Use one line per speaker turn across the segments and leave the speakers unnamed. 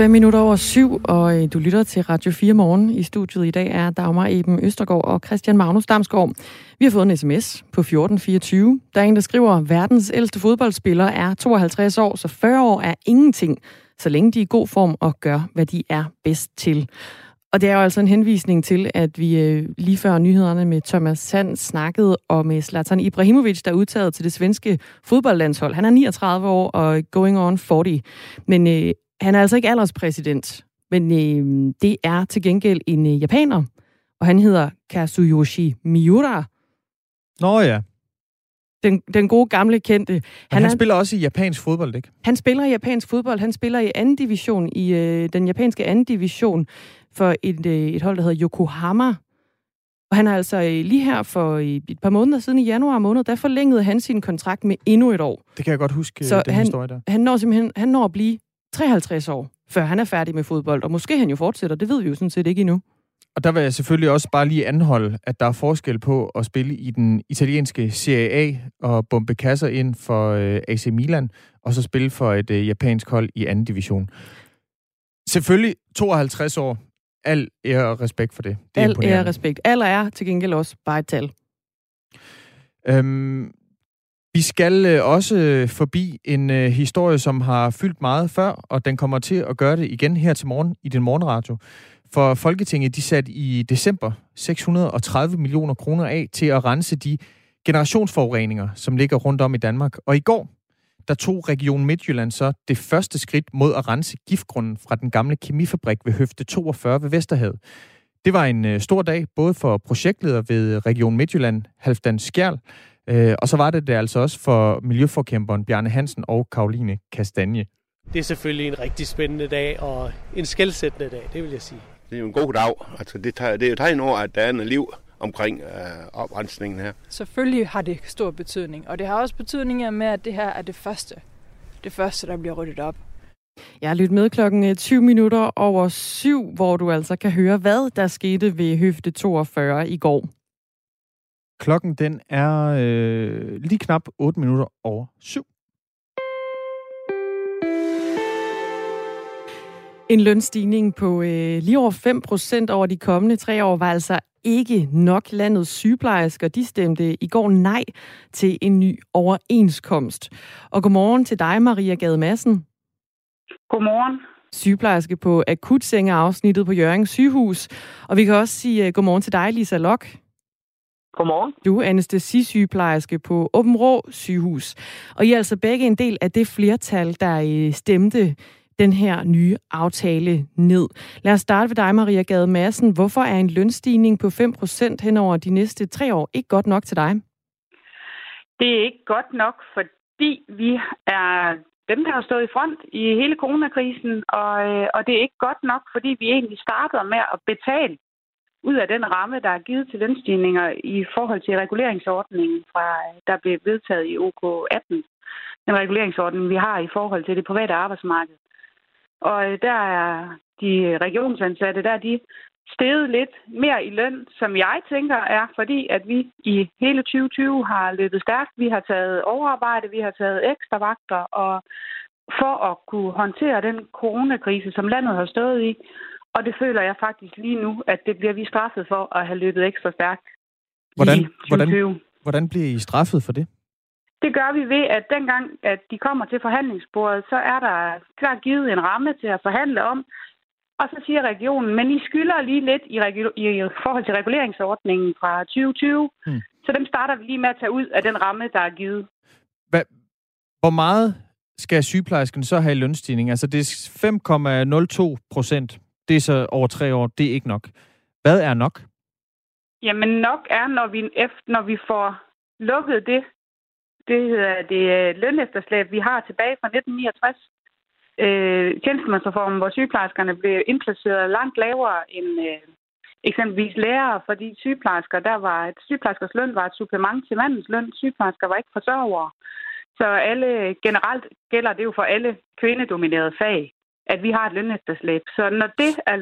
5 minutter over syv, og øh, du lytter til Radio 4 Morgen. I studiet i dag er Dagmar Eben Østergaard og Christian Magnus Damsgaard. Vi har fået en sms på 1424. Der er en, der skriver, at verdens ældste fodboldspiller er 52 år, så 40 år er ingenting, så længe de er i god form og gør, hvad de er bedst til. Og det er jo altså en henvisning til, at vi øh, lige før nyhederne med Thomas Sand snakkede om øh, Zlatan Ibrahimovic, der er udtaget til det svenske fodboldlandshold. Han er 39 år og going on 40. Men øh, han er altså ikke alderspræsident, men øh, det er til gengæld en øh, japaner, og han hedder Kazuyoshi Miura.
Nå ja.
Den, den gode gamle kendte.
Han, han er, spiller også i japansk fodbold, ikke?
Han spiller i japansk fodbold. Han spiller i anden division, i øh, den japanske anden division for et, øh, et hold, der hedder Yokohama. Og han er altså øh, lige her for øh, et par måneder siden i januar måned, der forlængede han sin kontrakt med endnu et år.
Det kan jeg godt huske, Så den
han,
historie der.
Han når simpelthen han når at blive 53 år, før han er færdig med fodbold. Og måske han jo fortsætter, det ved vi jo sådan set ikke endnu.
Og der vil jeg selvfølgelig også bare lige anholde, at der er forskel på at spille i den italienske Serie A og bombe kasser ind for øh, AC Milan, og så spille for et øh, japansk hold i anden division. Selvfølgelig 52 år. Al ære og respekt for det. det
Al ære og respekt. Al er til gengæld også bare et tal.
Øhm, vi skal øh, også øh, forbi en øh, historie, som har fyldt meget før, og den kommer til at gøre det igen her til morgen i din morgenradio. For Folketinget de satte i december 630 millioner kroner af til at rense de generationsforureninger, som ligger rundt om i Danmark. Og i går, der tog Region Midtjylland så det første skridt mod at rense giftgrunden fra den gamle kemifabrik ved Høfte 42 ved Vesterhavet. Det var en stor dag, både for projektleder ved Region Midtjylland, Halfdan Skjærl, øh, og så var det det altså også for miljøforkæmperen Bjarne Hansen og Karoline Kastanje.
Det er selvfølgelig en rigtig spændende dag og en skældsættende dag, det vil jeg sige.
Det er jo en god dag. Altså, det, tager, det er jo tegn over, at der er noget liv omkring øh, oprensningen her.
Selvfølgelig har det stor betydning, og det har også betydning med, at det her er det første. Det første, der bliver ryddet op.
Jeg har lyttet med klokken 20 øh, minutter over syv, hvor du altså kan høre, hvad der skete ved Høfte 42 i går.
Klokken den er øh, lige knap 8 minutter over syv.
En lønstigning på øh, lige over 5 procent over de kommende tre år var altså ikke nok. Landets sygeplejersker de stemte i går nej til en ny overenskomst. Og godmorgen til dig, Maria Gade Madsen.
Godmorgen.
Sygeplejerske på akutsengeafsnittet på Jørgen sygehus. Og vi kan også sige uh, godmorgen til dig, Lisa Lok.
Godmorgen.
Du er anestesisygeplejerske på Åben Rå sygehus. Og I er altså begge en del af det flertal, der øh, stemte den her nye aftale ned. Lad os starte ved dig, Maria Gade Madsen. Hvorfor er en lønstigning på 5% hen over de næste tre år ikke godt nok til dig?
Det er ikke godt nok, fordi vi er dem, der har stået i front i hele coronakrisen, og, øh, og det er ikke godt nok, fordi vi egentlig starter med at betale ud af den ramme, der er givet til lønstigninger i forhold til reguleringsordningen, fra, der blev vedtaget i OK 18. Den reguleringsordning, vi har i forhold til det private arbejdsmarked. Og øh, der er de regionsansatte, der er de steget lidt mere i løn, som jeg tænker er, fordi at vi i hele 2020 har løbet stærkt. Vi har taget overarbejde, vi har taget ekstra vagter, og for at kunne håndtere den coronakrise, som landet har stået i. Og det føler jeg faktisk lige nu, at det bliver vi straffet for at have løbet ekstra stærkt
hvordan, i 2020. Hvordan, hvordan bliver I straffet for det?
Det gør vi ved, at dengang, at de kommer til forhandlingsbordet, så er der klart givet en ramme til at forhandle om. Og så siger regionen, men I skylder lige lidt i, i forhold til reguleringsordningen fra 2020. Hmm. Så dem starter vi lige med at tage ud af den ramme, der er givet.
Hva, hvor meget skal sygeplejersken så have i lønstigning? Altså det er 5,02 procent. Det er så over tre år. Det er ikke nok. Hvad er nok?
Jamen nok er, når vi, efter, når vi får lukket det det hedder det øh, lønefterslæb, vi har tilbage fra 1969. Øh, tjenestemandsreformen, hvor sygeplejerskerne blev indplaceret langt lavere end øh, eksempelvis lærere, fordi sygeplejersker, der var et sygeplejerskers løn var et supplement til mandens løn. Sygeplejersker var ikke forsørgere. Så alle, generelt gælder det jo for alle kvindedominerede fag, at vi har et lønefterslæb. Så når det er,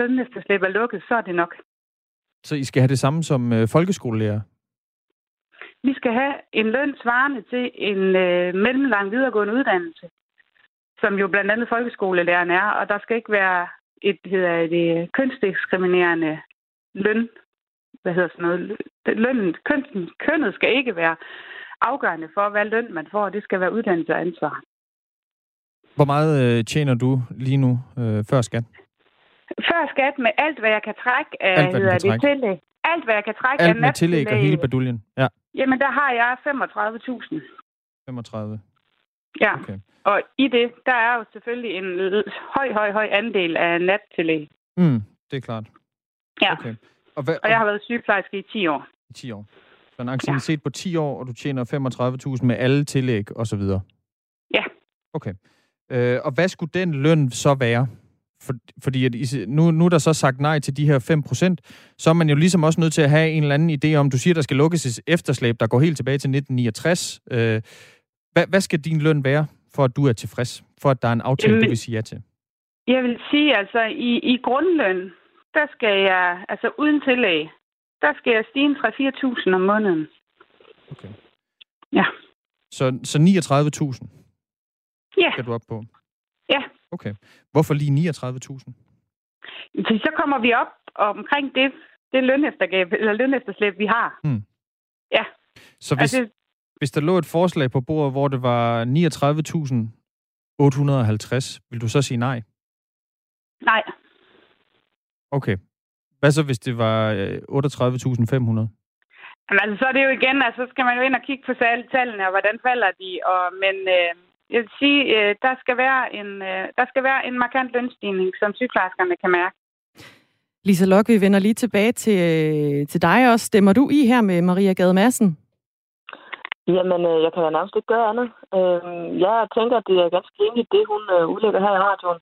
lønefterslæb er lukket, så er det nok.
Så I skal have det samme som øh, folkeskolelærer?
Vi skal have en løn svarende til en øh, mellemlang videregående uddannelse. som jo blandt andet folkeskolelæreren er, og der skal ikke være et, hedder det, kønsdiskriminerende løn. Hvad hedder sådan noget? Lønnen, køn, kønnet skal ikke være afgørende for, hvad løn man får. Det skal være uddannelse og ansvar.
Hvor meget øh, tjener du lige nu øh, før skat?
Før skat med alt, hvad jeg kan trække af
Alt, hvad kan
det
trække.
tillæg. Alt, hvad jeg kan trække
Alt
af
med tillæg og hele baduljen? Ja,
Jamen, der har jeg 35.000.
35.
Ja,
Okay.
og i det, der er jo selvfølgelig en høj, høj, høj andel af nattillæg.
Mm, det er klart.
Ja,
Okay. Og, hvad,
og jeg har været sygeplejerske i 10 år.
i 10 år. Så en anciennitet på 10 år, og du tjener 35.000 med alle tillæg og så videre.
Ja.
Okay. Øh, og hvad skulle den løn så være? For, fordi at nu, nu er der så sagt nej til de her 5%, så er man jo ligesom også nødt til at have en eller anden idé om, du siger, der skal lukkes et efterslæb, der går helt tilbage til 1969. Øh, hvad, hvad skal din løn være, for at du er tilfreds? For at der er en aftale,
Jamen-
du vil sige ja til?
Jeg vil sige, altså i, i grundløn, der skal jeg, altså uden tillæg, der skal jeg stige en 3-4.000 om måneden.
Okay.
Ja.
Så, så 39.000
Ja,
skal du op på?
Ja.
Okay. Hvorfor lige 39.000?
fordi så kommer vi op omkring det, det løneftergab, eller lønefterslæb, vi har.
Så hvis,
Altså,
hvis der lå et forslag på bordet, hvor det var 39.850, vil du så sige nej?
nej,
Okay. Hvad så, hvis det var øh, 38.500?
Jamen, altså, så er det jo igen, altså, så skal man jo ind og kigge på tallene, og hvordan falder de. Og, men øh, jeg vil sige, øh, der, skal være en, øh, der skal være en markant lønstigning, som sygeplejerskerne kan mærke.
Lisa Lok, vi vender lige tilbage til, øh, til dig også. Stemmer du i her med Maria Gade Madsen?
Jamen, øh, jeg kan da nærmest ikke gøre andet. Øh, jeg tænker, at det er ganske rimeligt, det hun øh, udlægger her i radioen.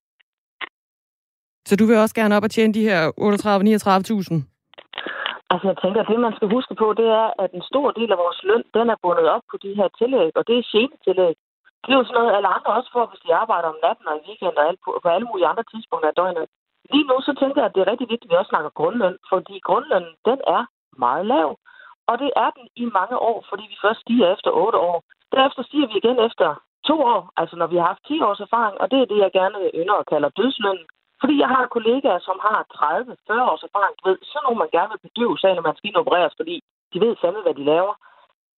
Så du vil også gerne op og tjene de her 38-39.000?
Altså, jeg tænker, at det, man skal huske på, det er, at en stor del af vores løn, den er bundet op på de her tillæg, og det er tillæg. Det er jo sådan noget, alle andre også får, hvis de arbejder om natten og i weekenden og alt, på, på alle mulige andre tidspunkter af døgnet. Lige nu, så tænker jeg, at det er rigtig vigtigt, at vi også snakker grundløn, fordi grundlønnen, den er meget lav. Og det er den i mange år, fordi vi først stiger efter 8 år. Derefter stiger vi igen efter to år, altså når vi har haft 10 års erfaring, og det er det, jeg gerne ynder at kalder dødslønnen. Fordi jeg har kollegaer, som har 30-40 års erfaring, du ved, sådan nogen, man gerne vil bedøve sig, når man skal opereres, fordi de ved fandme, hvad de laver.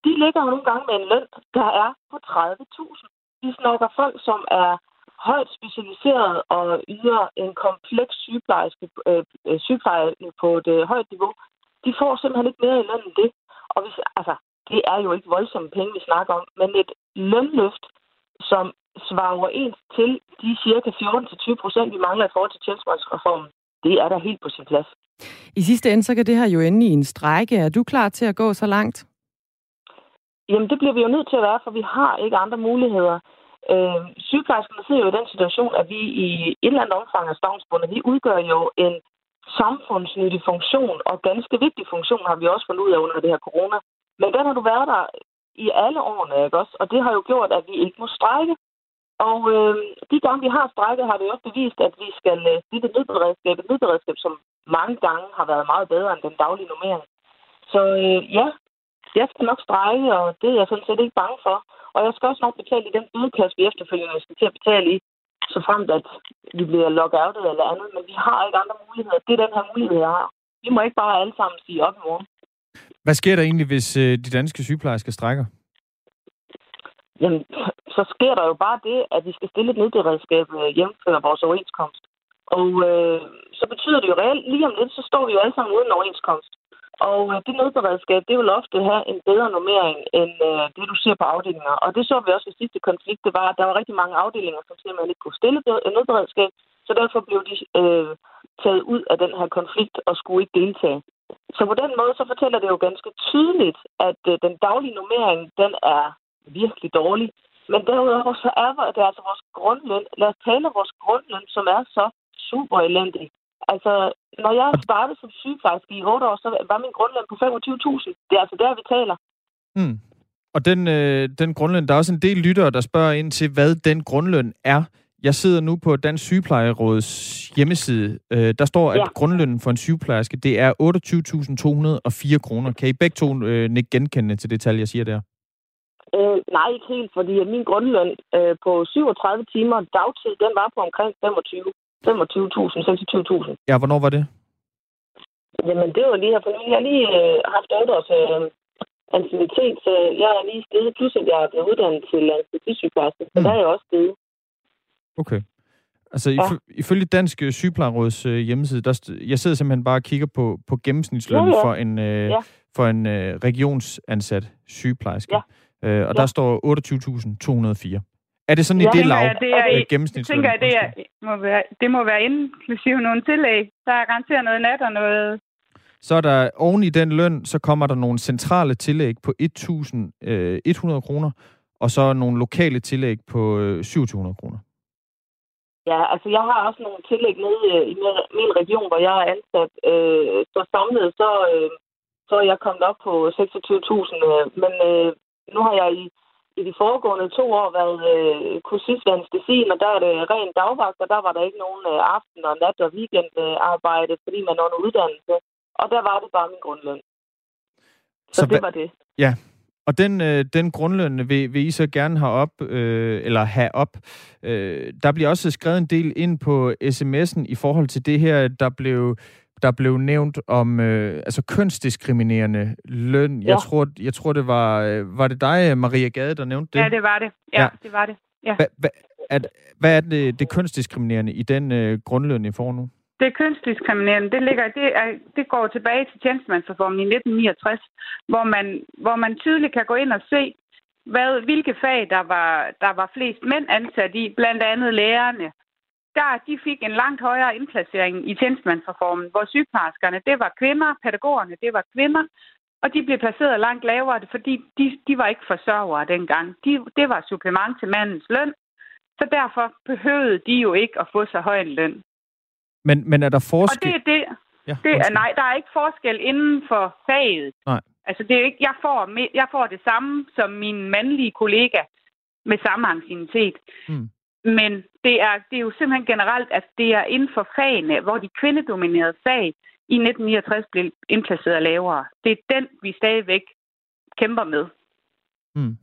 De ligger jo nogle gange med en løn, der er på 30.000 de snakker folk, som er højt specialiseret og yder en kompleks sygeplejerske, øh, øh, sygepleje på et øh, højt niveau. De får simpelthen ikke mere i løn end det. Og hvis, altså, det er jo ikke voldsomme penge, vi snakker om, men et lønløft, som svarer overens til de cirka 14-20 procent, vi mangler i forhold til tjenestemandsreformen, det er da helt på sin plads.
I sidste ende, så kan det her jo ende i en strække. Er du klar til at gå så langt?
Jamen, det bliver vi jo nødt til at være, for vi har ikke andre muligheder. Øh, sygeplejerskerne sidder jo i den situation, at vi i et eller andet omfang er stavnsbundet, vi udgør jo en samfundsnyttig funktion, og ganske vigtig funktion har vi også fundet ud af under det her corona. Men den har du været der i alle årene, ikke også? Og det har jo gjort, at vi ikke må strække. Og øh, de gange, vi har strækket, har det jo også bevist, at vi skal øh, det et nødberedskab. Et nødberedskab, som mange gange har været meget bedre end den daglige normering. Så øh, ja, jeg skal nok strække, og det er jeg sådan set ikke bange for. Og jeg skal også nok betale i den bødekasse, vi efterfølgende skal til at betale i, så fremt at vi bliver lockoutet eller andet. Men vi har ikke andre muligheder. Det er den her mulighed, jeg har. Vi må ikke bare alle sammen sige op i morgen.
Hvad sker der egentlig, hvis øh, de danske sygeplejersker strækker?
Jamen, så sker der jo bare det, at vi skal stille et nødberedskab øh, hjemføre vores overenskomst. Og øh, så betyder det jo reelt, lige om lidt, så står vi jo alle sammen uden overenskomst. Og øh, det nødberedskab, det vil ofte have en bedre normering end øh, det, du ser på afdelinger. Og det så vi også ved sidste konflikt, det var, at der var rigtig mange afdelinger, som simpelthen ikke kunne stille nødberedskab. Øh, så derfor blev de øh, taget ud af den her konflikt og skulle ikke deltage. Så på den måde, så fortæller det jo ganske tydeligt, at øh, den daglige normering, den er virkelig dårlig. Men derudover så er det altså vores grundløn. Lad os tale om vores grundløn, som er så super elendig. Altså, når jeg startede som sygeplejerske i 8 år, så var min grundløn på 25.000. Det er altså der, vi taler.
Mm. Og den, øh, den grundløn, der er også en del lyttere, der spørger ind til, hvad den grundløn er. Jeg sidder nu på Dansk Sygeplejeråds hjemmeside. Øh, der står, at
Ja.
grundlønnen for en sygeplejerske, det er 28.204 kroner. Kan I begge to øh, nikke genkendende til det tal, jeg siger der?
Øh, nej, ikke helt, fordi min grundløn øh, på 37 timer dagtid, den var på omkring 25. 25.000, 26.000.
Ja, hvornår var det?
Jamen, det var lige her for nylig. Jeg har lige øh, haft 8 års øh, anciennitet, så jeg er lige stedet. Plus, at jeg er blevet uddannet til anestesisygeplejerske, så
Mm.
der er jeg også stedet.
Okay. Altså, ja. ifølge Dansk øh, Sygeplejeråds øh, hjemmeside, der, jeg sidder simpelthen bare og kigger på, på gennemsnitslønnen
Ja, ja.
for en, øh,
Ja.
for en øh, regionsansat sygeplejerske.
Ja.
Øh, og
Ja.
der står 28.204. Er det sådan
Ja,
i det lav?
jeg, det er
øh,
i-
gennemsnitsløn?
tænker jeg, det, er, må være, det må være inklusive nogle tillæg. Der er garanteret noget nat og noget...
Så er der oven i den løn, så kommer der nogle centrale tillæg på 1.100 kroner, og så nogle lokale tillæg på øh, 2.700 kroner.
Ja, altså jeg har også nogle tillæg med øh, i min- min region, hvor jeg er ansat. Øh, så samlet, så, øh, så er jeg kommet op på 26.000. Øh, men øh, nu har jeg i, i de foregående to år været øh, kursist ved anestesien, og der er det ren dagvagt, og der var der ikke nogen øh, aften- og nat- og weekendarbejde, øh, fordi man er under uddannelse. Og der var det bare min grundløn. Så,
Så
det var det.
Ja, og den, øh, den grundløn vil, vil I så gerne have op, øh, eller have op. Øh, der bliver også skrevet en del ind på sms'en i forhold til det her, der blev, der blev nævnt om øh, altså kønsdiskriminerende løn. Jeg,
Ja.
tror, jeg tror, det var, øh, var det dig, Maria Gade, der nævnte det?
Ja, det var det. Ja,
Ja.
det var det. Ja.
Hva, hva, er, hvad er det, det kønsdiskriminerende i den øh, grundløn, I får nu?
Det kønsdiskriminerende, det, ligger, det, er, det går tilbage til tjenestemandsreformen i 1969, hvor man, hvor man tydeligt kan gå ind og se, hvad, hvilke fag, der var, der var flest mænd ansat i, blandt andet lærerne. Der de fik en langt højere indplacering i tjenestemandsreformen, hvor sygeplejerskerne, det var kvinder, pædagogerne, det var kvinder, og de blev placeret langt lavere, fordi de, de var ikke forsørgere dengang. De, det var supplement til mandens løn, så derfor behøvede de jo ikke at få så høj en løn.
Men, men er der
Og
forskel?
det er det.
ja,
det er, nej, der er ikke forskel inden for faget.
Nej.
Altså, det er ikke, jeg, får, jeg får det samme som min mandlige kollega med samme anciennitet.
Mm.
Men det er, det er jo simpelthen generelt, at det er inden for fagene, hvor de kvindedominerede fag i 1969 blev indplaceret lavere. Det er den, vi stadigvæk kæmper med.
Mm.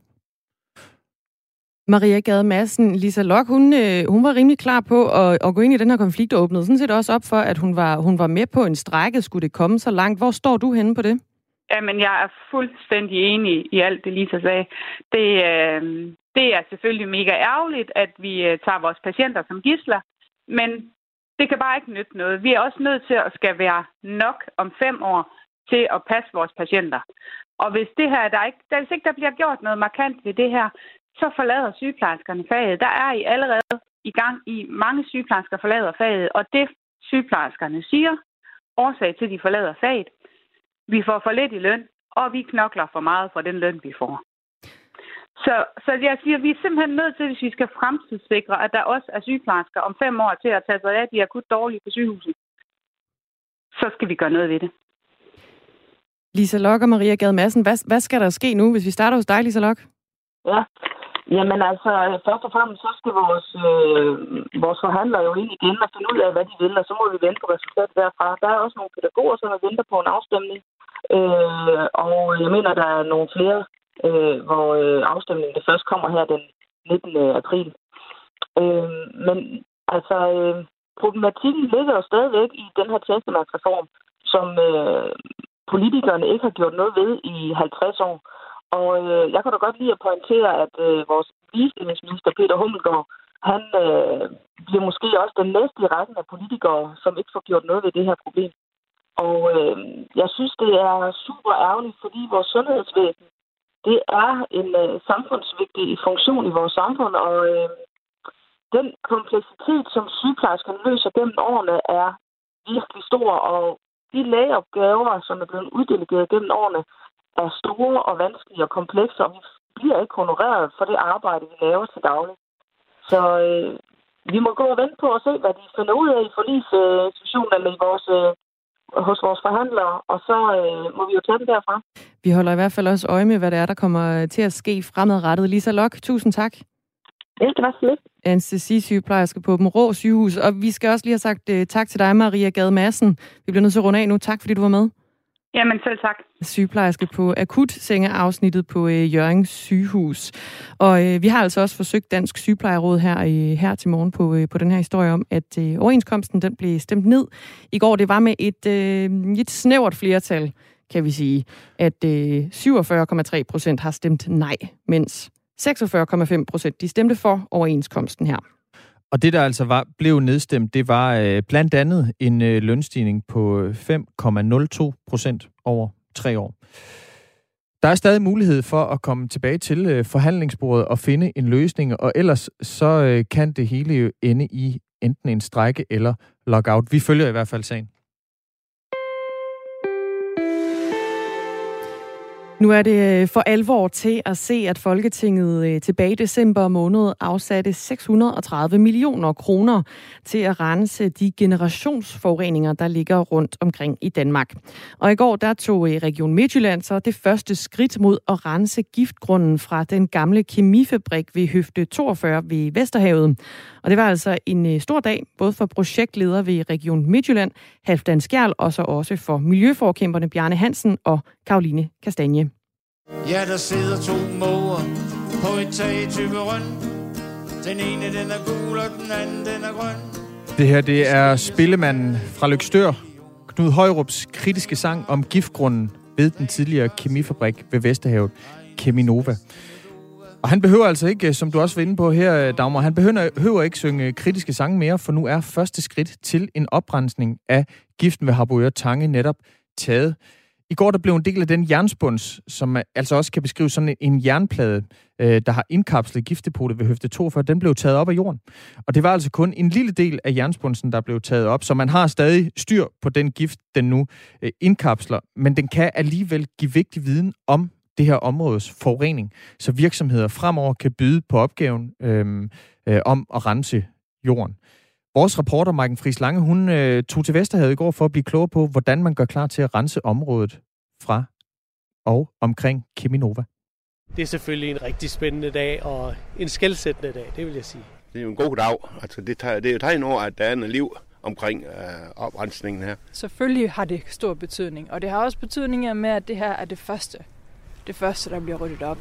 Maria Gade Madsen, Lisa Lok, hun, øh, hun var rimelig klar på at, at gå ind i den her konflikt og åbnede sådan set også op for, at hun var, hun var med på en strække. Skulle det komme så langt? Hvor står du henne på det?
Jamen, jeg er fuldstændig enig i alt det, Lisa sagde. Det, øh, det er selvfølgelig mega ærgerligt, at vi øh, tager vores patienter som gisler, men det kan bare ikke nytte noget. Vi er også nødt til at skal være nok om fem år til at passe vores patienter. Og hvis det her, der ikke, der, hvis ikke der bliver gjort noget markant ved det her, så forlader sygeplejerskerne faget. Der er I allerede i gang i mange sygeplejersker forlader faget, og det sygeplejerskerne siger, årsag til, at de forlader faget, vi får for lidt i løn, og vi knokler for meget for den løn, vi får. Så, så jeg siger, vi er simpelthen nødt til, hvis vi skal fremtidssikre, at der også er sygeplejersker om fem år til at tage sig af de akut dårlige på sygehuset, så skal vi gøre noget ved det.
Lisa Lok og Maria Gade Madsen, hvad, hvad skal der ske nu, hvis vi starter hos dig, Lisa Lok?
Ja, jamen altså, først og fremmest så skal vores, øh, vores forhandlere jo ind igen og finde ud af, hvad de vil, og så må vi vente på resultatet derfra. Der er også nogle pædagoger, som venter på en afstemning, øh, og jeg mener, der er nogle flere, øh, hvor øh, afstemningen det først kommer her den 19. april. Øh, men altså, øh, problematikken ligger jo stadigvæk i den her tjenestemandsreform, som øh, politikerne ikke har gjort noget ved i 50 år. Og øh, jeg kan da godt lide at pointere, at øh, vores ligestillingsminister Peter Hummelgaard, han øh, bliver måske også den næste i rækken af politikere, som ikke får gjort noget ved det her problem. Og øh, jeg synes, det er super ærgerligt, fordi vores sundhedsvæsen, det er en øh, samfundsvigtig funktion i vores samfund, og øh, den kompleksitet, som sygeplejerskerne løser gennem årene, er virkelig stor, og de lægeopgaver, som er blevet uddelegeret gennem årene, er store og vanskelige og komplekse, og vi bliver ikke honoreret for det arbejde, vi laver til daglig. Så øh, vi må gå og vente på at se, hvad de finder ud af i forlisinstitutionen eller i vores, øh, hos vores forhandlere, og så øh, må vi jo tage det derfra.
Vi holder i hvert fald også øje med, hvad det er, der kommer til at ske fremadrettet. Lisa Lok, tusind tak.
Ja, det var så lidt.
Anestesi-sygeplejerske på dem Rå sygehus. Og vi skal også lige have sagt uh, tak til dig, Maria Gade Madsen. Vi bliver nødt til at runde af nu. Tak, fordi du var med.
Jamen selv tak.
Sygeplejerske på akutsengeafsnittet på øh, Jørgens sygehus. Og øh, vi har altså også forsøgt Dansk Sygeplejeråd her, øh, her til morgen på, øh, på den her historie om, at øh, overenskomsten den blev stemt ned i går. Det var med et, øh, et snævert flertal, kan vi sige, at øh, 47,3 procent har stemt nej, mens 46,5 procent de stemte for overenskomsten her.
Og det, der altså var, blev nedstemt, det var øh, blandt andet en øh, lønstigning på øh, 5,02 procent over tre år. Der er stadig mulighed for at komme tilbage til øh, forhandlingsbordet og finde en løsning, og ellers så øh, kan det hele jo ende i enten en strække eller lockout. Vi følger i hvert fald sagen.
Nu er det øh, for alvor til at se, at Folketinget øh, tilbage i december måned afsatte 630 millioner kroner til at rense de generationsforureninger, der ligger rundt omkring i Danmark. Og i går der tog øh, Region Midtjylland så det første skridt mod at rense giftgrunden fra den gamle kemifabrik ved Høfte 42 ved Vesterhavet. Og det var altså en stor dag, både for projektleder ved Region Midtjylland, Halfdan Skjærl, og så også for miljøforkæmperne Bjarne Hansen og Karoline Kastanje.
Ja, der sidder to måger på et tag i Typerøn. Den ene, den er gul, og den anden, den er grøn.
Det her, det er spillemanden fra Lykstør, Knud Højrups kritiske sang om giftgrunden ved den tidligere kemifabrik ved Vesterhavet, Keminova. Og han behøver altså ikke, som du også var inde på her, Dagmar, han behøver, behøver ikke synge kritiske sange mere, for nu er første skridt til en oprensning af giften ved Harboøre Tange netop taget. I går der blev en del af den jernspunds, som altså også kan beskrive sådan en, jernplade, øh, der har indkapslet giftdepotet ved Høfte 42, den blev taget op af jorden. Og det var altså kun en lille del af jernspundsen, der blev taget op, så man har stadig styr på den gift, den nu øh, indkapsler, men den kan alligevel give vigtig viden om det her områdes forurening, så virksomheder fremover kan byde på opgaven øh, øh, om at rense jorden. Vores reporter, Marken Friis Lange, hun øh, tog til Vesterhavet i går for at blive klog på, hvordan man gør klar til at rense området fra og omkring Keminova.
Det er selvfølgelig en rigtig spændende dag og en skældsættende dag, det vil jeg sige.
Det er jo en god dag. Altså, det, tager, det er jo tegn over, at der er noget liv omkring øh, oprensningen her.
Selvfølgelig har det stor betydning, og det har også betydning med, at det her er det første. Det første, der bliver ryddet op.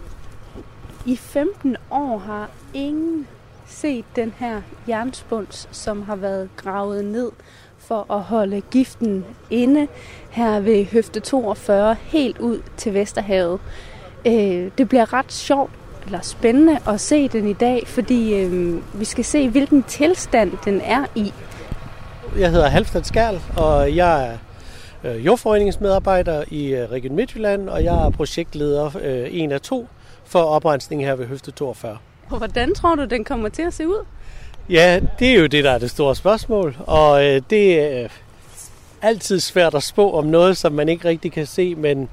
I 15 år har ingen set den her jernspunds, som har været gravet ned for at holde giften inde her ved Høfte 42 helt ud til Vesterhavet. Øh, det bliver ret sjovt eller spændende at se den i dag, fordi øh, vi skal se, hvilken tilstand den er i.
Jeg hedder Halfdan Skærl, og jeg er øh, jordforeningsmedarbejder i øh, Region Midtjylland, og jeg er projektleder øh, en af to for oprensning her ved Høfte 42.
Hvordan tror du, den kommer til at se ud?
Ja, det er jo det, der er det store spørgsmål. Og øh, det er altid svært at spå om noget, som man ikke rigtig kan se, men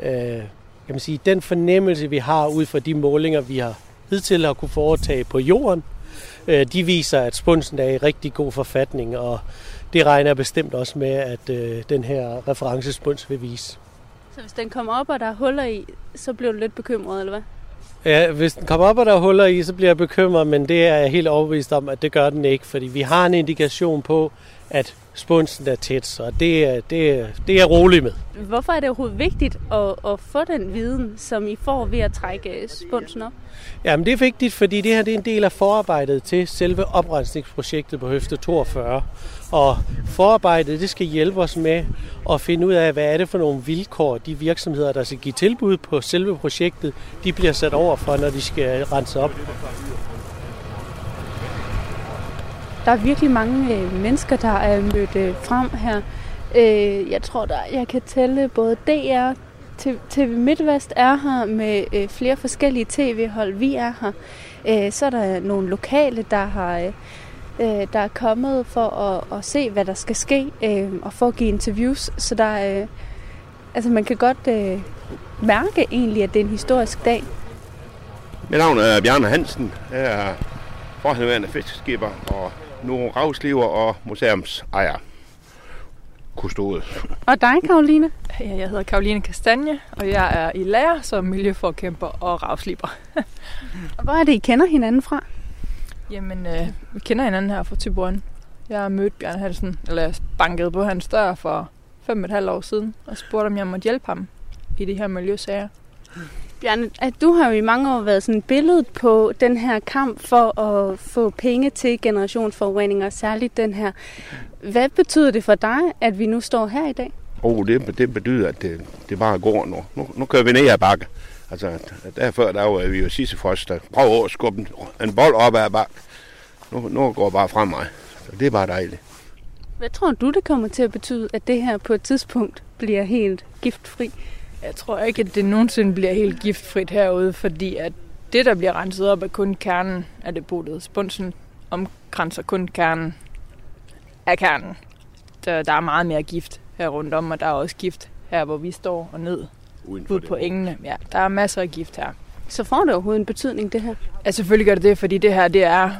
øh, kan man sige, den fornemmelse, vi har ud fra de målinger, vi har hidtil har kunne foretage på jorden, øh, de viser, at spunsen er i rigtig god forfatning, og det regner jeg bestemt også med, at øh, den her referencespuns vil vise.
Så hvis den kommer op, og der er huller i, så bliver du lidt bekymret, eller hvad?
Ja, hvis den kommer op, og der er huller i, så bliver jeg bekymret, men det er jeg helt overbevist om, at det gør den ikke, fordi vi har en indikation på, at spunsen er tæt, så det er, det, er, det er jeg rolig med.
Hvorfor er det overhovedet vigtigt at, at få den viden, som I får ved at trække spunsen op?
Jamen det er vigtigt, fordi det her det er en del af forarbejdet til selve oprensningsprojektet på Høfte 42. Og forarbejdet det skal hjælpe os med at finde ud af, hvad er det for nogle vilkår, de virksomheder, der skal give tilbud på selve projektet, de bliver sat over for, når de skal rense op.
Der er virkelig mange øh, mennesker, der er mødt øh, frem her. Øh, jeg tror, der jeg kan tælle både DR, TV MidtVest er her med øh, flere forskellige tv-hold. Vi er her. Øh, så er der nogle lokale, der har øh, der er kommet for at, at se, hvad der skal ske, øh, og for at give interviews. Så der, øh, altså man kan godt øh, mærke egentlig, at det er en historisk dag.
Mit navn er Bjarne Hansen. Jeg er forhenværende fiskeskipper og nu ravsliver og museumsejer. Kustode.
Og dig, Karoline?
Ja, jeg hedder Karoline Kastanje, og jeg er i lærer som miljøforkæmper og ravsliber.
og hvor er det, I kender hinanden fra?
Jamen, øh, vi kender hinanden her fra Tyborn. Jeg har mødt Bjørn Hansen, eller banket på hans dør for fem og et halvt år siden, og spurgte, om jeg måtte hjælpe ham i de her miljøsager.
Bjarne, at du har jo i mange år været sådan et billede på den her kamp for at få penge til generationsforureninger, særligt den her. Hvad betyder det for dig, at vi nu står her i dag?
Oh, det, det betyder, at det, det bare går nu. nu. Nu kører vi ned ad bakke. Altså, derfor der var vi jo sidste først, der prøver at skubbe en, bold op ad bakke. Nu, nu går det bare fremad. Så det er bare dejligt.
Hvad tror du, det kommer til at betyde, at det her på et tidspunkt bliver helt giftfri?
Jeg tror ikke, at det nogensinde bliver helt giftfrit herude, fordi at det, der bliver renset op, er kun kernen af depotet. Spunsen omkranser kun kernen af kernen. Der, der er meget mere gift her rundt om, og der er også gift her, hvor vi står og ned ud på engene. Ja, der er masser af gift her.
Så får det overhovedet en betydning, det her?
Ja, selvfølgelig gør det det, fordi det her, det er...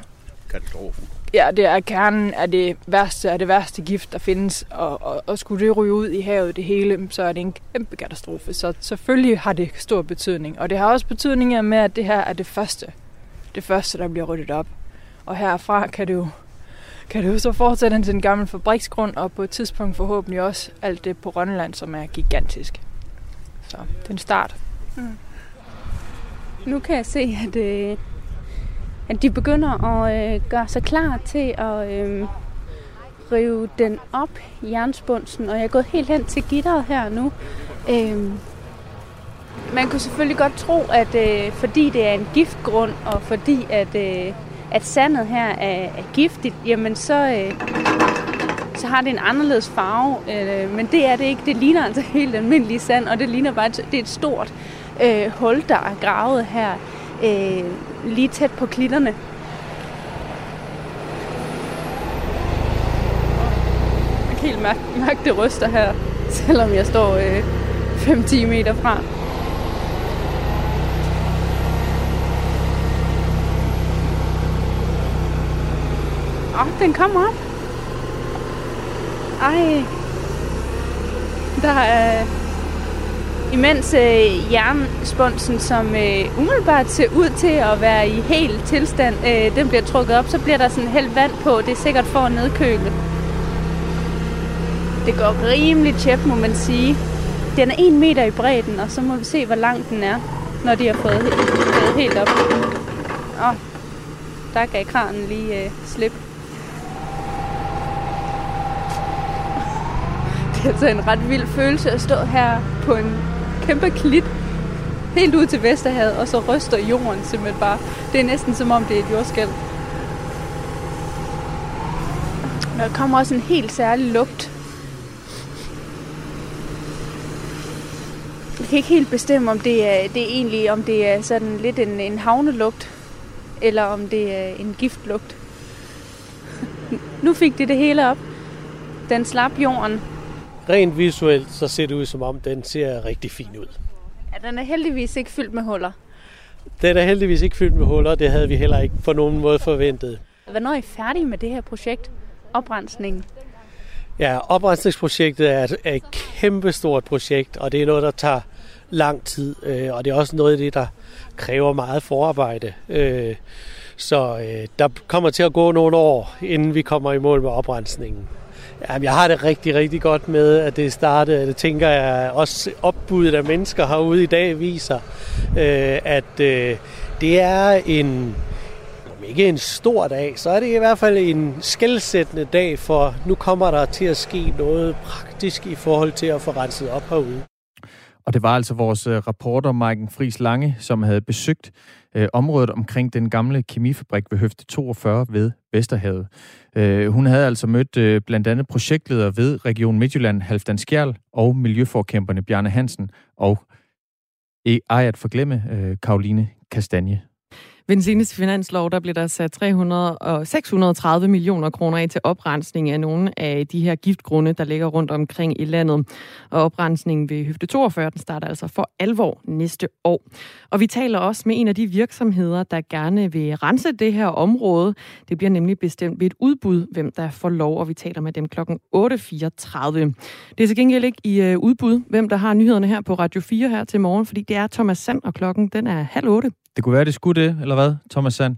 Katastrofen.
Ja, det er kernen af det værste, af det værste gift, der findes. Og, og, og skulle det ryge ud i havet det hele, så er det en kæmpe katastrofe. Så selvfølgelig har det stor betydning. Og det har også betydning med, at det her er det første. Det første, der bliver ryddet op. Og herfra kan det jo kan det jo så fortsætte til en gammel fabriksgrund, og på et tidspunkt forhåbentlig også alt det på Rønland, som er gigantisk. Så det er en start. Mm.
Nu kan jeg se, at, øh, at de begynder at øh, gøre sig klar til at øh, rive den op, jernspunsen, og jeg er gået helt hen til gitteret her nu. Øh, man kunne selvfølgelig godt tro, at øh, fordi det er en giftgrund, og fordi at, øh, at sandet her er, er giftigt, jamen så, øh, så har det en anderledes farve. Øh, men det er det ikke. Det ligner altså helt almindelig sand, og det ligner bare, det er et stort øh, hul, der er gravet her øh, lige tæt på klitterne. Jeg kan helt mærke, mærke det ryster her, selvom jeg står øh, 5-10 meter fra. Åh, oh, den kommer op. Ej. Der er imens øh, jernspunsen, som øh, umiddelbart ser ud til at være i helt tilstand, øh, den bliver trukket op, så bliver der sådan helt vand på. Det er sikkert for at nedkøle. Det går rimelig tjep, må man sige. Den er en meter i bredden, og så må vi se, hvor lang den er, når de har fået, fået helt op. Åh, der gav kranen lige øh, slip. Det er altså en ret vild følelse at stå her på en kæmpe klit helt ud til Vesterhavet, og så ryster jorden simpelthen bare. Det er næsten som om, det er et jordskæld. Der kommer også en helt særlig lugt. Jeg kan ikke helt bestemme, om det er, det er egentlig om det er sådan lidt en, en havnelugt, eller om det er en giftlugt. nu fik det det hele op. Den slap jorden,
rent visuelt, så ser det ud som om, den ser rigtig fin ud.
Ja, den er heldigvis ikke fyldt med huller.
Den er heldigvis ikke fyldt med huller, det havde vi heller ikke på nogen måde forventet.
Hvornår er I færdige med det her projekt, oprensningen?
Ja, oprensningsprojektet er et, er et kæmpestort projekt, og det er noget, der tager lang tid, øh, og det er også noget af det, der kræver meget forarbejde. Øh, så øh, der kommer til at gå nogle år, inden vi kommer i mål med oprensningen. Jamen, jeg har det rigtig, rigtig godt med, at det startede. Det tænker jeg også opbuddet af mennesker herude i dag viser, øh, at øh, det er en, om ikke en stor dag, så er det i hvert fald en skældsættende dag, for nu kommer der til at ske noget praktisk i forhold til at få renset op herude.
Og det var altså vores øh, reporter, Maiken Friis Lange, som havde besøgt øh, området omkring den gamle kemifabrik ved Høfte 42 ved Vesterhavet. Øh, hun havde altså mødt øh, blandt andet projektleder ved Region Midtjylland, Halfdan Skjærl, og miljøforkæmperne Bjarne Hansen og ej at forglemme øh, Karoline Kastanje.
Ved den seneste finanslov, der blev der sat 300 og 630 millioner kroner af til oprensning af nogle af de her giftgrunde, der ligger rundt omkring i landet. Og oprensningen ved Høfte 42, den starter altså for alvor næste år. Og vi taler også med en af de virksomheder, der gerne vil rense det her område. Det bliver nemlig bestemt ved et udbud, hvem der får lov, og vi taler med dem klokken 8.34. Det er til gengæld ikke i øh, udbud, hvem der har nyhederne her på Radio 4 her til morgen, fordi det er Thomas Sand, og klokken den er halv otte.
Det kunne være, det skulle det, eller hvad, Thomas Sand?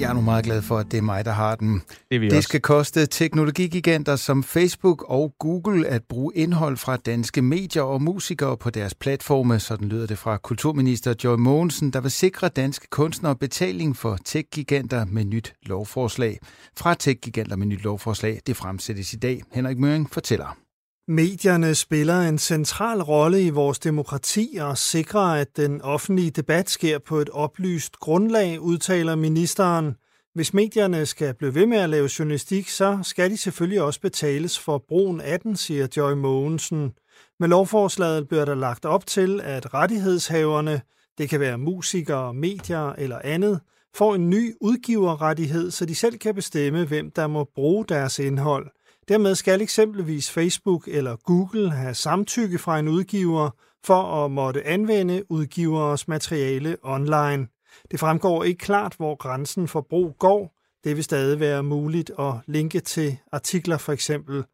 Jeg er nu meget glad for, at det er mig, der har den.
Det,
det
også.
skal koste teknologigiganter som Facebook og Google at bruge indhold fra danske medier og musikere på deres platforme. Sådan lyder det fra kulturminister Joy Mogensen, der vil sikre danske kunstnere betaling for tech-giganter med nyt lovforslag. Fra tech-giganter med nyt lovforslag, det fremsættes i dag. Henrik Møring fortæller.
Medierne spiller en central rolle i vores demokrati og sikrer, at den offentlige debat sker på et oplyst grundlag, udtaler ministeren. Hvis medierne skal blive ved med at lave journalistik, så skal de selvfølgelig også betales for brugen af den, siger Joy Mogensen. Med lovforslaget bliver der lagt op til, at rettighedshaverne, det kan være musikere, medier eller andet, får en ny udgiverrettighed, så de selv kan bestemme, hvem der må bruge deres indhold – Dermed skal eksempelvis Facebook eller Google have samtykke fra en udgiver for at måtte anvende udgiveres materiale online. Det fremgår ikke klart, hvor grænsen for brug går. Det vil stadig være muligt at linke til artikler for eksempel.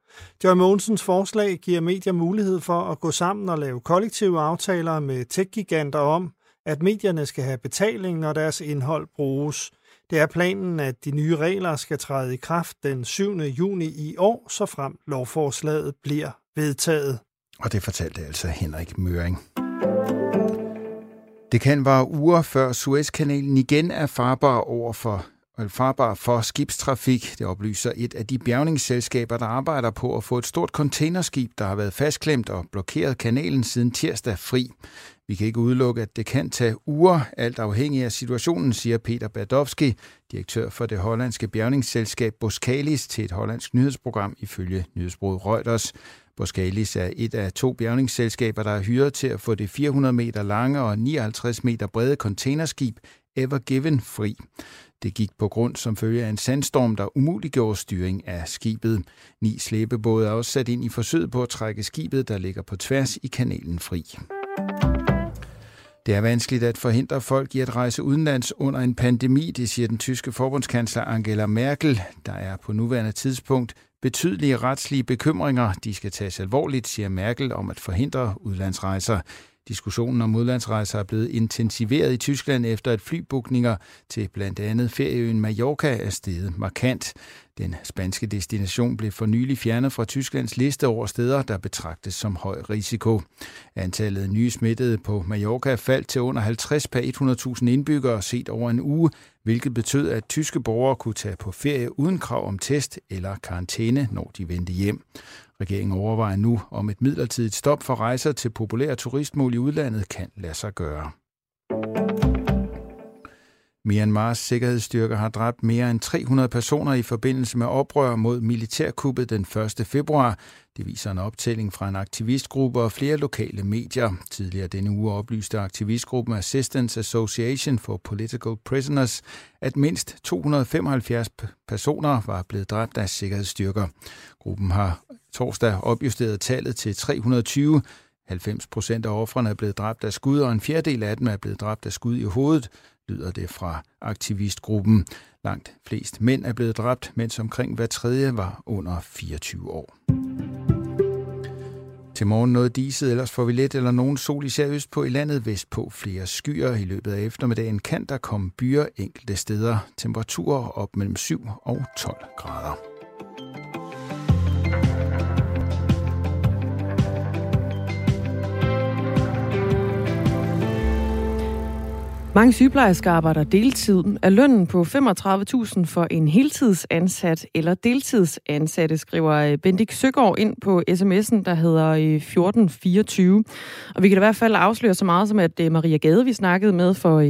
Joy Mogensens forslag giver medier mulighed for at gå sammen og lave kollektive aftaler med tech om, at medierne skal have betaling, når deres indhold bruges. Det er planen, at de nye regler skal træde i kraft den 7. juni i år, så frem lovforslaget bliver vedtaget.
Og det fortalte altså Henrik Møring. Det kan være uger før Suezkanalen igen er farbar over for farbar for skibstrafik. Det oplyser et af de bjergningsselskaber, der arbejder på at få et stort containerskib, der har været fastklemt og blokeret kanalen siden tirsdag fri. Vi kan ikke udelukke, at det kan tage uger, alt afhængig af situationen, siger Peter Badowski, direktør for det hollandske bjergningsselskab Boskalis, til et hollandsk nyhedsprogram ifølge nyhedsbruget Reuters. Boskalis er et af to bjergningsselskaber, der er hyret til at få det 400 meter lange og 59 meter brede containerskib Ever Given fri. Det gik på grund som følge af en sandstorm, der umuliggjorde styring af skibet. Ni slæbebåde er også sat ind i forsøget på at trække skibet, der ligger på tværs i kanalen fri. Det er vanskeligt at forhindre folk i at rejse udenlands under en pandemi, det siger den tyske forbundskansler Angela Merkel. Der er på nuværende tidspunkt betydelige retslige bekymringer. De skal tages alvorligt, siger Merkel om at forhindre udlandsrejser. Diskussionen om udlandsrejser er blevet intensiveret i Tyskland efter at flybukninger til blandt andet ferieøen Mallorca er steget markant. Den spanske destination blev for nylig fjernet fra Tysklands liste over steder, der betragtes som høj risiko. Antallet af nye smittede på Mallorca faldt til under 50 per 100.000 indbyggere set over en uge, hvilket betød, at tyske borgere kunne tage på ferie uden krav om test eller karantæne, når de vendte hjem. Regeringen overvejer nu, om et midlertidigt stop for rejser til populære turistmål i udlandet kan lade sig gøre. Myanmars sikkerhedsstyrker har dræbt mere end 300 personer i forbindelse med oprør mod militærkuppet den 1. februar. Det viser en optælling fra en aktivistgruppe og flere lokale medier. Tidligere denne uge oplyste aktivistgruppen Assistance Association for Political Prisoners, at mindst 275 personer var blevet dræbt af sikkerhedsstyrker. Gruppen har torsdag opjusteret tallet til 320. 90 procent af offrene er blevet dræbt af skud, og en fjerdedel af dem er blevet dræbt af skud i hovedet lyder det fra aktivistgruppen. Langt flest mænd er blevet dræbt, mens omkring hver tredje var under 24 år. Til morgen noget diset, ellers får vi let eller nogen sol især øst på i landet, vest på flere skyer. I løbet af eftermiddagen kan der komme byer enkelte steder. Temperaturer op mellem 7 og 12 grader.
Mange sygeplejersker arbejder deltid. Er lønnen på 35.000 for en heltidsansat eller deltidsansatte, skriver øh, Bendik Søgaard ind på sms'en, der hedder øh, 1424. Og vi kan da i hvert fald afsløre så meget som, at øh, Maria Gade, vi snakkede med for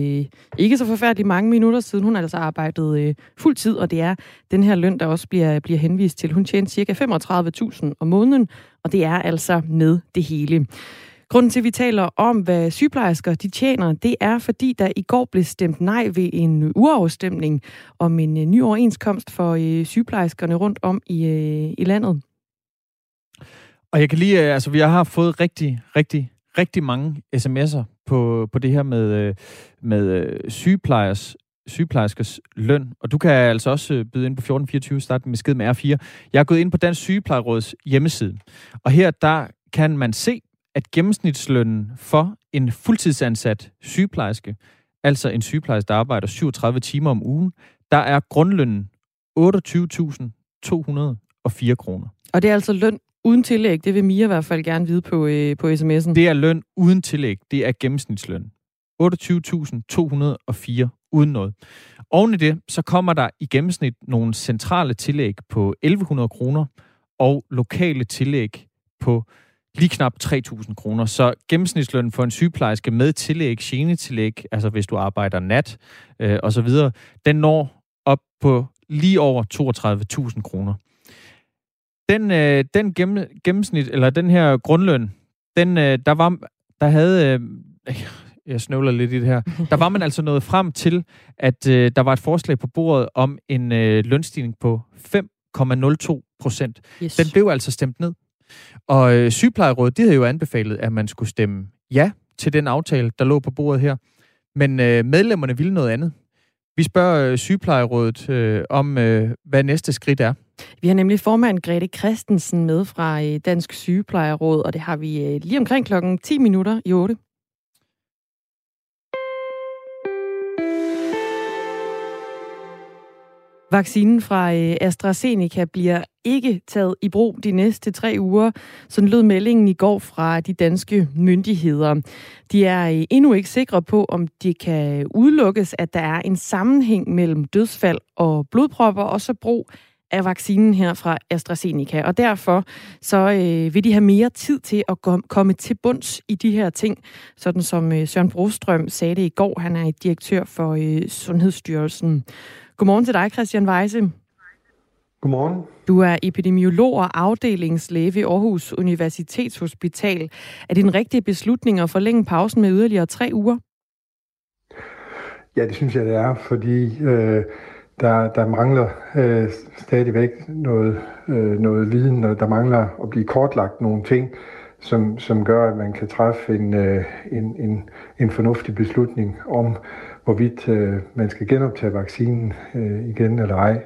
ikke så forfærdeligt mange minutter siden, hun har altså arbejdet fuld tid, og det er den her løn, der også bliver, bliver henvist til. Hun tjener cirka 35.000 om måneden, og det er altså med det hele. Grunden til, at vi taler om, hvad sygeplejersker de tjener, det er, fordi der i går blev stemt nej ved en urafstemning om en øh, ny overenskomst for øh, sygeplejerskerne rundt om i, øh, i landet.
Og jeg kan lige, øh, altså vi har fået rigtig, rigtig, rigtig mange sms'er på, på det her med, øh, med sygeplejers sygeplejerskers løn, og du kan altså også byde ind på 1424, starte med skid med R4. Jeg er gået ind på Dansk Sygeplejeråds hjemmeside, og her der kan man se, at gennemsnitslønnen for en fuldtidsansat sygeplejerske, altså en sygeplejerske, der arbejder 37 timer om ugen, der er grundlønnen 28.204 kroner.
Og det er altså løn uden tillæg. Det vil Mia i hvert fald gerne vide på, øh, på sms'en.
Det er løn uden tillæg. Det er gennemsnitsløn. 28.204 uden noget. Oven i det, så kommer der i gennemsnit nogle centrale tillæg på 1100 kroner og lokale tillæg på lige knap 3.000 kroner. Så gennemsnitslønnen for en sygeplejerske med tillæg, genetillæg, altså hvis du arbejder nat øh, og så videre, den når op på lige over 32.000 kroner. Den, øh, den gennem, gennemsnit, eller den her grundløn, den, øh, der var, der havde, øh, jeg snøvler lidt i det her, der var man altså nået frem til, at øh, der var et forslag på bordet om en øh, lønstigning på 5,02 procent. Yes. Den blev altså stemt ned. Og øh, sygeplejerådet, de havde jo anbefalet, at man skulle stemme ja til den aftale, der lå på bordet her. Men øh, medlemmerne ville noget andet. Vi spørger øh, sygeplejerådet øh, om, øh, hvad næste skridt er.
Vi har nemlig formand Grete Christensen med fra øh, Dansk Sygeplejeråd, og det har vi øh, lige omkring klokken 10 minutter i 8. Vaccinen fra øh, AstraZeneca bliver ikke taget i brug de næste tre uger. Sådan lød meldingen i går fra de danske myndigheder. De er øh, endnu ikke sikre på, om det kan udelukkes, at der er en sammenhæng mellem dødsfald og blodpropper, og så brug af vaccinen her fra AstraZeneca. Og derfor så øh, vil de have mere tid til at komme til bunds i de her ting, sådan som øh, Søren Brostrøm sagde det i går. Han er direktør for øh, Sundhedsstyrelsen. Godmorgen til dig, Christian Weise.
Godmorgen.
Du er epidemiolog og afdelingslæge ved Aarhus Universitetshospital. Er det en rigtig beslutning at forlænge pausen med yderligere tre uger?
Ja, det synes jeg, det er, fordi øh, der, der mangler øh, stadigvæk noget, øh, noget viden, og der mangler at blive kortlagt nogle ting, som, som gør, at man kan træffe en, øh, en, en, en fornuftig beslutning om, hvorvidt øh, man skal genoptage vaccinen øh, igen eller ej.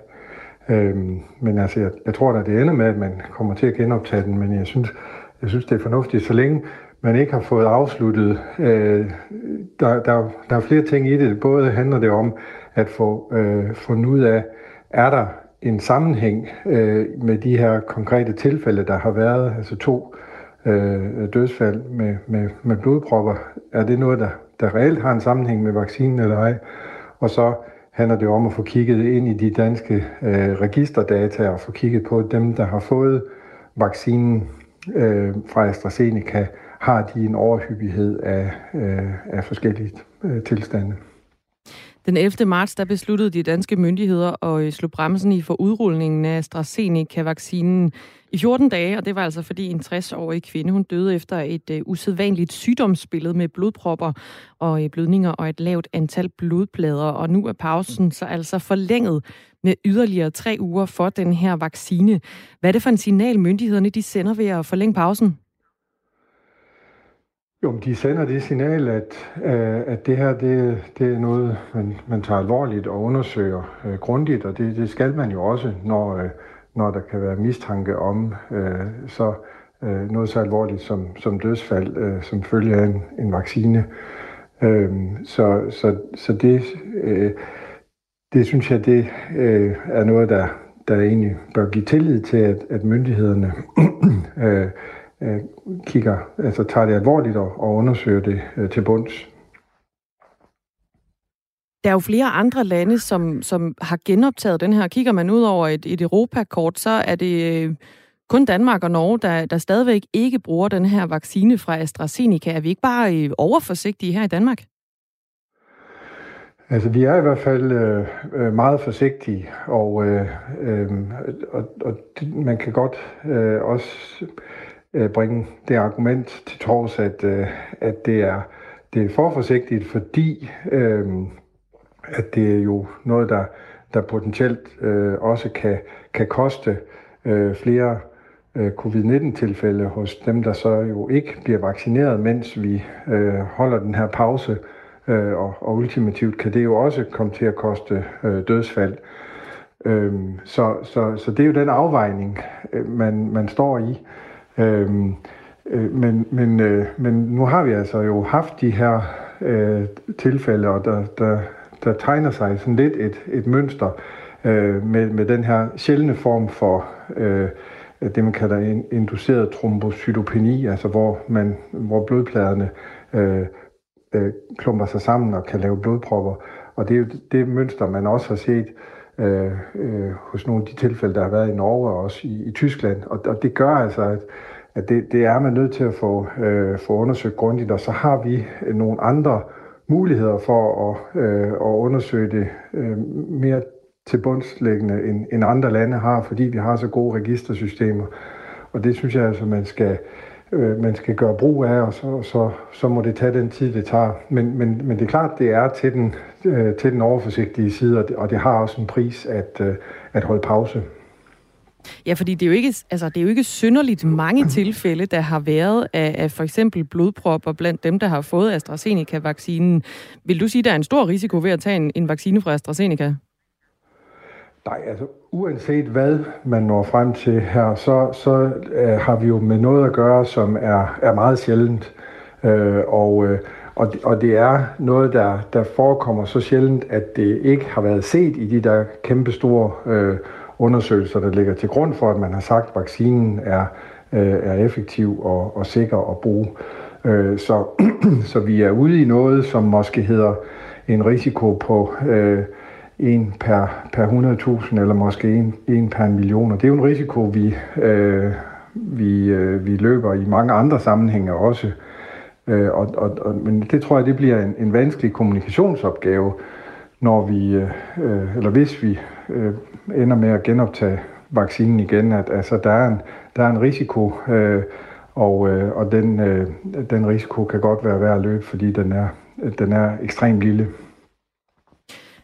Øhm, men altså, jeg, jeg tror da, det ender med, at man kommer til at genoptage den, men jeg synes, jeg synes det er fornuftigt, så længe man ikke har fået afsluttet. Øh, der, der, der er flere ting i det. Både handler det om at få øh, fundet ud af, er der en sammenhæng øh, med de her konkrete tilfælde, der har været, altså to øh, dødsfald med, med, med blodpropper. Er det noget, der der reelt har en sammenhæng med vaccinen eller ej. Og så handler det om at få kigget ind i de danske øh, registerdata og få kigget på dem, der har fået vaccinen øh, fra AstraZeneca, har de en overhyppighed af, øh, af forskellige øh, tilstande.
Den 11. marts der besluttede de danske myndigheder at øh, slå bremsen i for udrulningen af AstraZeneca-vaccinen i 14 dage, og det var altså fordi en 60-årig kvinde, hun døde efter et uh, usædvanligt sygdomsbillede med blodpropper og uh, blødninger og et lavt antal blodplader, og nu er pausen så altså forlænget med yderligere tre uger for den her vaccine. Hvad er det for en signal, myndighederne de sender ved at forlænge pausen?
Jo, de sender det signal, at, øh, at det her det, det er noget, man, man tager alvorligt og undersøger øh, grundigt, og det, det skal man jo også, når, øh, når der kan være mistanke om øh, så øh, noget så alvorligt som, som dødsfald, øh, som følge af en, en vaccine. Øh, så, så, så det, øh, det synes jeg, det øh, er noget, der, der egentlig bør give tillid til, at, at myndighederne øh, øh, kigger, altså tager det alvorligt og, og undersøger det øh, til bunds.
Der er jo flere andre lande, som, som har genoptaget den her. Kigger man ud over et, et Europakort, så er det øh, kun Danmark og Norge, der, der stadigvæk ikke bruger den her vaccine fra AstraZeneca. Er vi ikke bare øh, overforsigtige her i Danmark?
Altså, vi er i hvert fald øh, øh meget forsigtige, og, øh, øh, og, og man kan godt øh, også Øh, bringe det argument til tors, at, øh, at det er det er for forsigtigt, fordi øh, at det er jo noget, der, der potentielt øh, også kan, kan koste øh, flere øh, covid-19-tilfælde hos dem, der så jo ikke bliver vaccineret, mens vi øh, holder den her pause. Øh, og, og ultimativt kan det jo også komme til at koste øh, dødsfald. Øh, så, så, så det er jo den afvejning, øh, man, man står i. Øhm, øh, men, men, øh, men nu har vi altså jo haft de her øh, tilfælde, og der, der, der tegner sig sådan lidt et, et mønster øh, med, med den her sjældne form for øh, det, man kalder en induceret trombocytopeni, altså hvor, man, hvor blodpladerne øh, øh, klumper sig sammen og kan lave blodpropper. Og det er jo det mønster, man også har set øh, øh, hos nogle af de tilfælde, der har været i Norge og også i, i Tyskland. Og, og det gør altså, at, at det, det er man nødt til at få, øh, få undersøgt grundigt, og så har vi øh, nogle andre muligheder for at, øh, at undersøge det øh, mere til bundslæggende, end, end andre lande har, fordi vi har så gode registersystemer. Og det synes jeg altså, man skal, øh, man skal gøre brug af, og så, så, så må det tage den tid, det tager. Men, men, men det er klart, det er til den, øh, til den overforsigtige side, og det, og det har også en pris at, øh, at holde pause.
Ja, fordi det er jo ikke, altså, det er jo ikke synderligt mange tilfælde, der har været af, af for eksempel blodpropper blandt dem, der har fået AstraZeneca-vaccinen. Vil du sige, der er en stor risiko ved at tage en, en vaccine fra AstraZeneca?
Nej, altså uanset hvad man når frem til her, så, så øh, har vi jo med noget at gøre, som er, er meget sjældent. Øh, og, øh, og, og det er noget, der, der forekommer så sjældent, at det ikke har været set i de der kæmpe store øh, undersøgelser, der ligger til grund for, at man har sagt, at vaccinen er, øh, er effektiv og, og sikker at bruge. Øh, så, så vi er ude i noget, som måske hedder en risiko på... Øh, en per, per 100.000, eller måske en, en per en million. Og det er jo en risiko, vi, øh, vi, øh, vi løber i mange andre sammenhænge også. Øh, og, og, og, men det tror jeg, det bliver en, en vanskelig kommunikationsopgave, når vi, øh, eller hvis vi øh, ender med at genoptage vaccinen igen, at altså, der, er en, der er en risiko, øh, og, øh, og den, øh, den risiko kan godt være værd at løbe, fordi den er, den er ekstremt lille.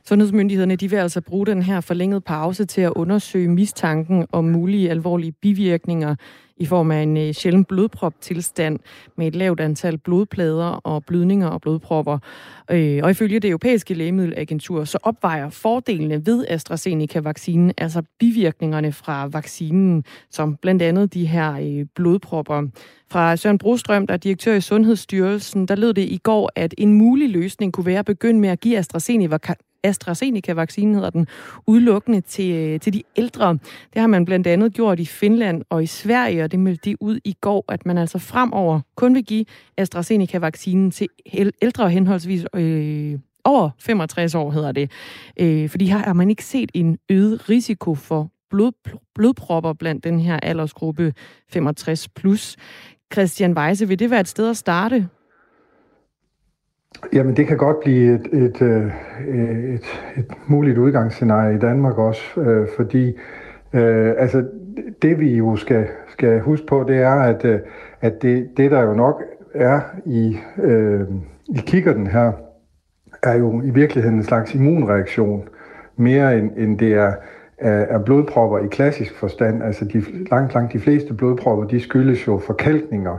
Sundhedsmyndighederne de vil altså bruge den her forlængede pause til at undersøge mistanken om mulige alvorlige bivirkninger i form af en øh, sjælden blodprop-tilstand med et lavt antal blodplader og blødninger og blodpropper. Øh, og ifølge det europæiske lægemiddelagentur, så opvejer fordelene ved AstraZeneca-vaccinen, altså bivirkningerne fra vaccinen, som blandt andet de her øh, blodpropper. Fra Søren Brostrøm, der er direktør i Sundhedsstyrelsen, der lød det i går, at en mulig løsning kunne være at begynde med at give AstraZeneca AstraZeneca-vaccinen hedder den, udelukkende til, øh, til de ældre. Det har man blandt andet gjort i Finland og i Sverige, og det meldte de ud i går, at man altså fremover kun vil give AstraZeneca-vaccinen til ældre henholdsvis øh, over 65 år, hedder det. Øh, fordi her har man ikke set en øget risiko for blod, blodpropper blandt den her aldersgruppe 65 plus. Christian Weise, vil det være et sted at starte?
Jamen, det kan godt blive et, et, et, et, et muligt udgangsscenarie i Danmark også, øh, fordi øh, altså, det vi jo skal, skal huske på, det er, at, øh, at det, det der jo nok er i, øh, i kikkerten her, er jo i virkeligheden en slags immunreaktion, mere end, end det er, er blodpropper i klassisk forstand. Altså de, langt, langt de fleste blodpropper, de skyldes jo forkalkninger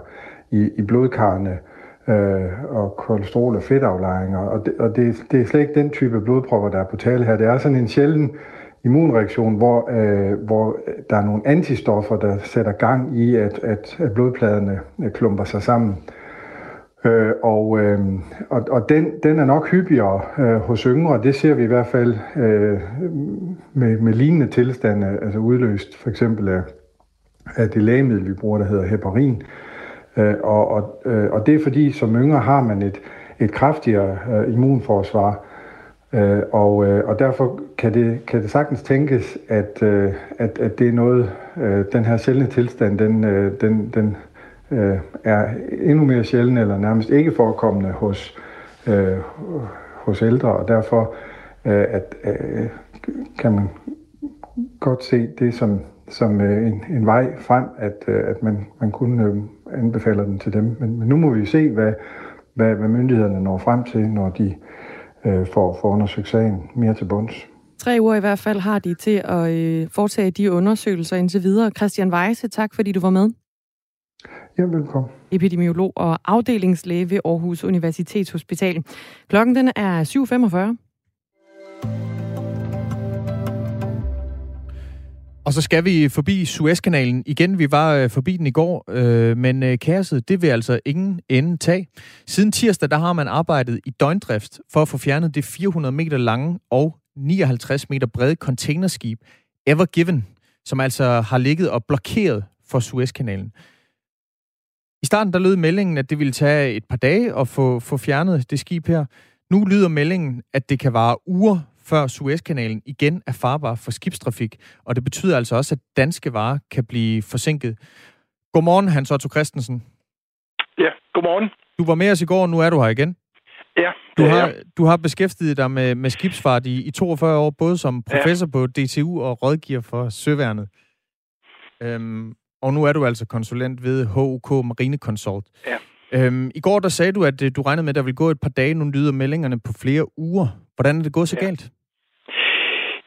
i, i blodkarrene, øh, og kolesterol- og fedtaflejringer. Og, det, og det, det er slet ikke den type blodpropper, der er på tale her. Det er sådan en sjælden immunreaktion, hvor, øh, hvor der er nogle antistoffer, der sætter gang i, at, at, at blodpladerne øh, klumper sig sammen. Øh, og øh, og, og den, den er nok hyppigere øh, hos yngre, det ser vi i hvert fald øh, med, med lignende tilstande, altså udløst for eksempel af, af det lægemiddel, vi bruger, der hedder heparin, Øh, Øh, og, og, øh, og det er fordi, som yngre har man et, et kraftigere øh, immunforsvar, øh, og, øh, og derfor kan det, kan det sagtens tænkes, at, øh, at, at det er noget, øh, den her sjældne tilstand, den, øh, den, den øh, er endnu mere sjælden eller nærmest ikke forekommende hos, øh, hos ældre, og derfor øh, at, øh, kan man godt se det som, som øh, en, en vej frem, at, øh, at man, man kunne øh, anbefaler den til dem. Men, men nu må vi se, hvad, hvad, hvad myndighederne når frem til, når de øh, får, får undersøgt sagen mere til bunds.
Tre uger i hvert fald har de til at øh, foretage de undersøgelser indtil videre. Christian Weise, tak fordi du var med.
Ja, velkommen.
Epidemiolog og afdelingslæge ved Aarhus Universitetshospital. Klokken den er 7.45.
Og så skal vi forbi Suezkanalen igen. Vi var øh, forbi den i går, øh, men øh, kaoset, det vil altså ingen ende tage. Siden tirsdag, der har man arbejdet i døgndrift for at få fjernet det 400 meter lange og 59 meter brede containerskib Ever Given, som altså har ligget og blokeret for Suezkanalen. I starten der lød meldingen, at det ville tage et par dage at få, få fjernet det skib her. Nu lyder meldingen, at det kan vare uger, før Suezkanalen igen er farbar for skibstrafik, og det betyder altså også, at danske varer kan blive forsinket. Godmorgen, Hans Otto Christensen.
Ja, godmorgen.
Du var med os i går, og nu er du her igen.
Ja,
Du har, du har beskæftiget dig med, med skibsfart i, i 42 år, både som professor ja. på DTU og rådgiver for Søværnet. Øhm, og nu er du altså konsulent ved HUK Marine Consult.
Ja.
Øhm, I går der sagde du, at øh, du regnede med, at der ville gå et par dage. Nu lyder meldingerne på flere uger. Hvordan er det gået så
Ja.
galt?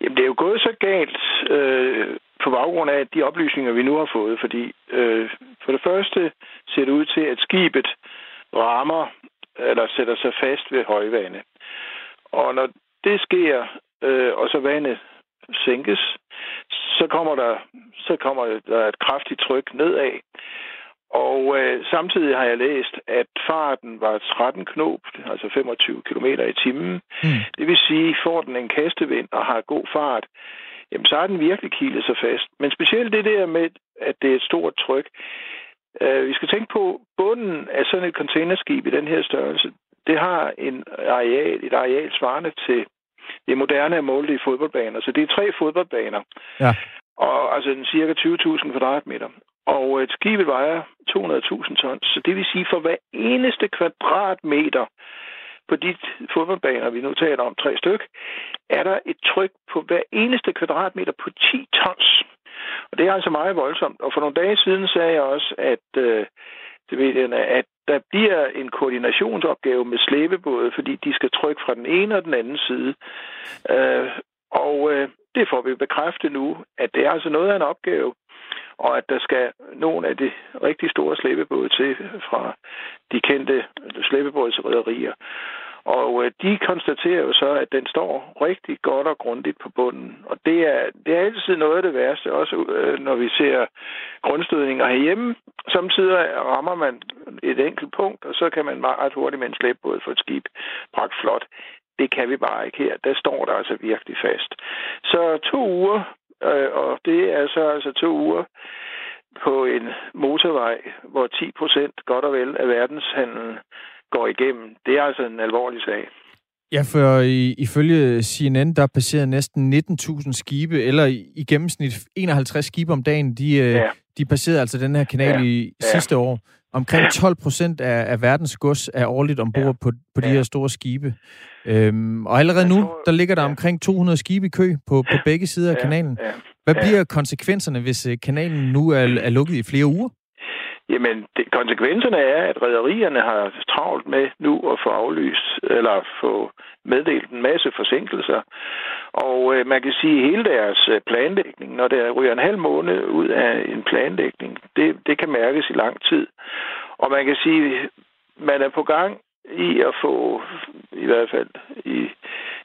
Jamen, det er jo gået så galt øh, på baggrund af de oplysninger, vi nu har fået, fordi øh, for det første ser det ud til, at skibet rammer eller sætter sig fast ved højvande. Og når det sker, øh, og så vandet sænkes, så kommer der så kommer der et kraftigt tryk nedad. Og øh, samtidig har jeg læst, at farten var 13 knop, altså 25 km i timen.
Mm.
Det vil sige, får den en kastevind og har god fart, jamen så er den virkelig kilet sig fast. Men specielt det der med, at det er et stort tryk. Øh, vi skal tænke på, bunden af sådan et containerskib i den her størrelse, det har en areal, et areal svarende til det moderne er målt i fodboldbaner. Så det er tre fodboldbaner.
Ja.
Og altså en cirka 20.000 kvadratmeter. Og et skibet vejer 200.000 tons. Så det vil sige, for hver eneste kvadratmeter på de fodboldbaner, vi nu taler om, tre styk, er der et tryk på hver eneste kvadratmeter på 10 tons. Og det er altså meget voldsomt. Og for nogle dage siden sagde jeg også, at øh, det ved jeg, at der bliver en koordinationsopgave med slæbebåde, fordi de skal trykke fra den ene og den anden side. Øh, og øh, det får vi bekræftet nu, at det er altså noget af en opgave, og at der skal nogle af de rigtig store slæbebåde til fra de kendte slæbebådsrederier. Og øh, de konstaterer jo så, at den står rigtig godt og grundigt på bunden. Og det er, det er altid noget af det værste, også øh, når vi ser grundstødninger herhjemme. Samtidig rammer man et enkelt punkt, og så kan man meget hurtigt med en slæbbåd få et skib bragt flot. Det kan vi bare ikke her. Der står der altså virkelig fast. Så to uger, øh, og det er så altså to uger på en motorvej, hvor 10 procent godt og vel af verdenshandlen går igennem. Det er altså en alvorlig sag.
Ja, for i, ifølge CNN, der passerede næsten 19.000 skibe, eller i, i gennemsnit 51 skibe om dagen, de, ja.
Ja.
de passerede altså den her kanal
Ja.
i
Ja.
sidste år. Omkring 12 procent af, af verdens gods er årligt ombord
Ja.
på, på de
Ja.
her store skibe. Øhm, og allerede nu, der ligger der
ja.
omkring 200 skibe i kø på, på begge sider af kanalen.
Ja.
Hvad
Ja.
bliver konsekvenserne, hvis øh, kanalen nu er, er lukket i flere uger?
Jamen, det, konsekvenserne er, at rædderierne har travlt med nu at få aflyst, eller få meddelt en masse forsinkelser. Og øh, man kan sige, at hele deres øh, planlægning, når der ryger en halv måned ud af en planlægning, det, det kan mærkes i lang tid. Og man kan sige, at man er på gang i at få, i hvert fald i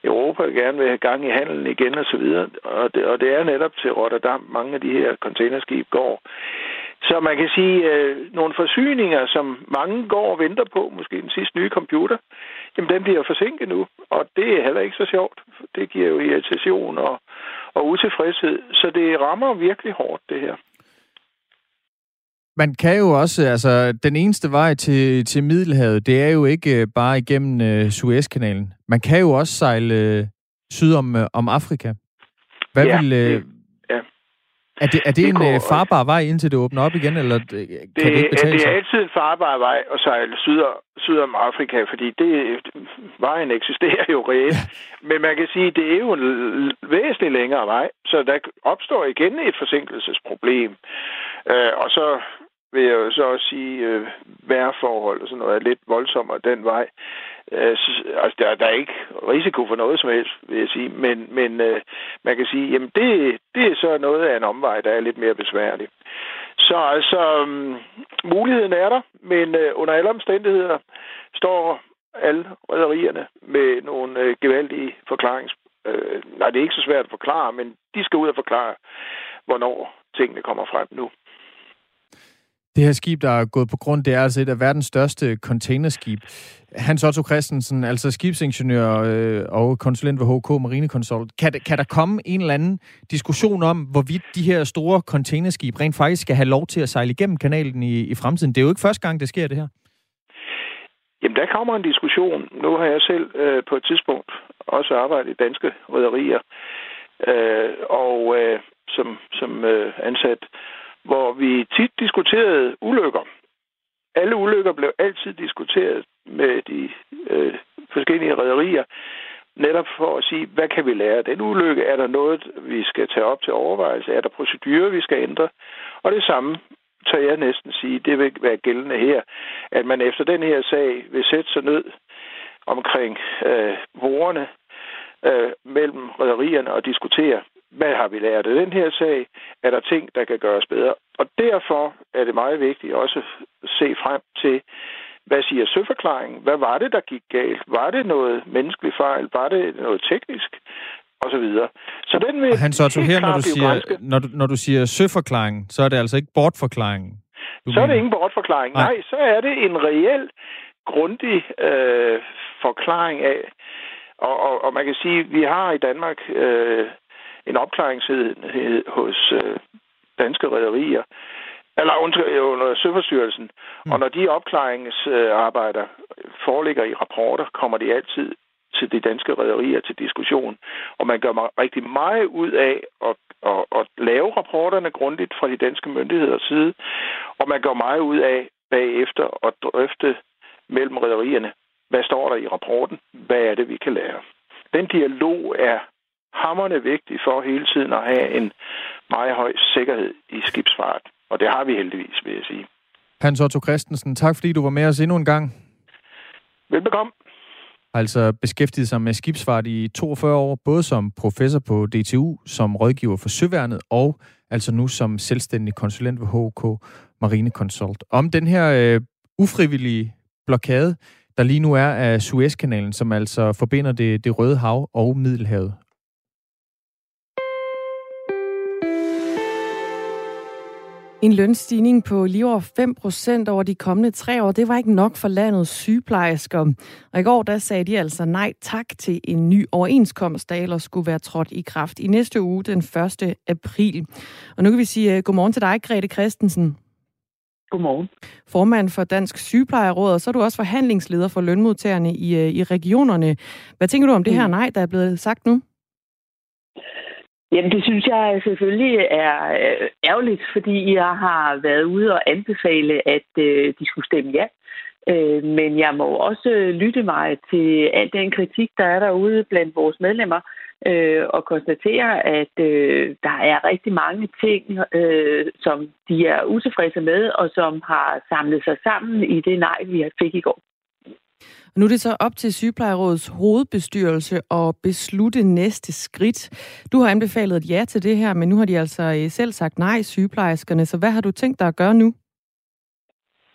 Europa, gerne vil have gang i handelen igen og så videre. Og det, og det er netop til Rotterdam, mange af de her containerskib går. Så man kan sige, øh, nogle forsyninger, som mange går og venter på, måske den sidste nye computer, jamen den bliver forsinket nu, og det er heller ikke så sjovt. Det giver jo irritation og, og utilfredshed, så det rammer virkelig hårdt, det her.
Man kan jo også, altså den eneste vej til, til Middelhavet, det er jo ikke øh, bare igennem øh, Suezkanalen. Man kan jo også sejle øh, syd om, øh, om Afrika. Hvad
Ja,
vil, øh. Er det, er det,
Det
en
går
øh, farbar vej, indtil det åbner op igen, eller øh, kan det,
Det,
ikke betale
det er
sig?
altid en farbar vej at sejle syd, syd om Afrika, fordi det, vejen eksisterer jo reelt. Men man kan sige, at det er jo en væsentlig længere vej, så der opstår igen et forsinkelsesproblem. Øh, og så vil jeg jo så også sige, øh, vejrforhold og sådan noget er lidt voldsommere den vej. Øh, altså, der, der er ikke risiko for noget som helst, vil jeg sige. Men, men øh, man kan sige, jamen det, det er så noget af en omvej, der er lidt mere besværlig. Så altså, um, muligheden er der, men øh, under alle omstændigheder står alle rædderierne med nogle øh, gevaldige forklarings... Øh, nej, det er ikke så svært at forklare, men de skal ud og forklare, hvornår tingene kommer frem nu.
Det her skib, der er gået på grund, det er altså et af verdens største containerskib. Hans Otto Christensen, altså skibsingeniør øh, og konsulent ved HK Marine Consult. Kan, kan der komme en eller anden diskussion om, hvorvidt de her store containerskib rent faktisk skal have lov til at sejle igennem kanalen i, i fremtiden? Det er jo ikke første gang, det sker, det her.
Jamen, der kommer en diskussion. Nu har jeg selv øh, på et tidspunkt også arbejdet i danske rædderier, øh, og øh, som, som øh, ansat hvor vi tit diskuterede ulykker. Alle ulykker blev altid diskuteret med de øh, forskellige rædderier, netop for at sige, hvad kan vi lære af den ulykke? Er der noget, vi skal tage op til overvejelse? Er der procedurer, vi skal ændre? Og det samme tør jeg næsten sige, det vil være gældende her, at man efter den her sag vil sætte sig ned omkring øh, vorene øh, mellem rædderierne og diskutere, hvad har vi lært af den her sag? Er der ting, der kan gøres bedre? Og derfor er det meget vigtigt også at se frem til, hvad siger søforklaringen? Hvad var det, der gik galt? Var det noget menneskelig fejl? Var det noget teknisk? Og så videre. Så den vil
Han så her, når du, siger, når, du, når du siger søforklaringen, så er det altså ikke bortforklaringen?
Så mener. er det ingen bortforklaring. Nej. Nej, så er det en reel, grundig øh, forklaring af, og, og, og man kan sige, at vi har i Danmark øh, en opklaringsenhed hos øh, danske rædderier, eller under Søforstyrrelsen. Mm. Og når de opklaringsarbejder foreligger i rapporter, kommer de altid til de danske rædderier til diskussion. Og man gør rigtig meget ud af at, at, at lave rapporterne grundigt fra de danske myndigheders side, og man gør meget ud af bagefter at drøfte mellem rædderierne, hvad står der i rapporten, hvad er det, vi kan lære. Den dialog er hammerne vigtig for hele tiden at have en meget høj sikkerhed i skibsfart. Og det har vi heldigvis, vil jeg sige.
Hans Otto Christensen, tak fordi du var med os endnu en gang.
Velbekomme.
Altså beskæftiget sig med skibsfart i 42 år, både som professor på DTU, som rådgiver for Søværnet, og altså nu som selvstændig konsulent ved HK Marine Consult. Om den her øh, ufrivillige blokade, der lige nu er af Suezkanalen, som altså forbinder det, det Røde Hav og Middelhavet.
En lønstigning på lige over 5 procent over de kommende tre år, det var ikke nok for landets sygeplejersker. Og i går der sagde de altså nej tak til en ny overenskomst, der ellers skulle være trådt i kraft i næste uge den 1. april. Og nu kan vi sige uh, godmorgen til dig, Grete Christensen.
Godmorgen.
Formand for Dansk Sygeplejeråd, og så er du også forhandlingsleder for lønmodtagerne i, uh, i regionerne. Hvad tænker du om det her mm. nej, der er blevet sagt nu?
Jamen, det synes jeg selvfølgelig er øh, ærgerligt, fordi jeg har været ude og anbefale, at øh, de skulle stemme ja. Øh, men jeg må også lytte mig til al den kritik, der er derude blandt vores medlemmer, og konstatere, at der er rigtig mange ting, som de er utilfredse med, og som har samlet sig sammen i det nej, vi fik i går.
Nu er det så op til Sygeplejerådets hovedbestyrelse at beslutte næste skridt. Du har anbefalet et ja til det her, men nu har de altså øh, selv sagt nej, sygeplejerskerne. Så hvad har du tænkt dig at gøre nu?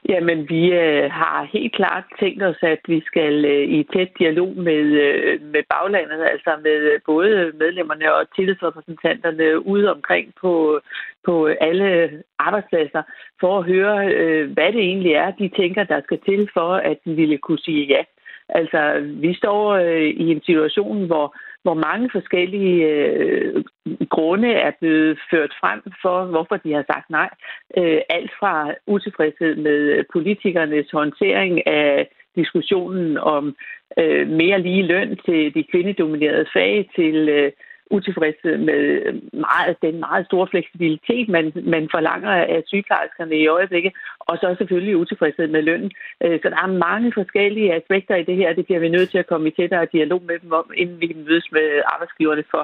Jamen, vi øh, har helt klart tænkt os, at vi skal øh, i tæt dialog med, øh, med baglandet, altså med øh, både medlemmerne og tillidsrepræsentanterne ude omkring på, på alle arbejdspladser, for at høre, øh, hvad det egentlig er, de tænker, der skal til for, at de ville kunne sige ja. Altså, vi står øh, i en situation, hvor hvor mange forskellige øh, grunde er blevet ført frem for, hvorfor de har sagt nej. Øh, alt fra utilfredshed med politikernes håndtering af diskussionen om øh, mere lige løn til de kvindedominerede fag, til øh, utilfredse med øh, meget, den meget store fleksibilitet, man, man forlanger af sygeplejerskerne i øjeblikket, og så selvfølgelig utilfredshed med lønnen. Øh, så der er mange forskellige aspekter i det her, det bliver vi nødt til at komme i tættere dialog med dem om, inden vi kan mødes med arbejdsgiverne, for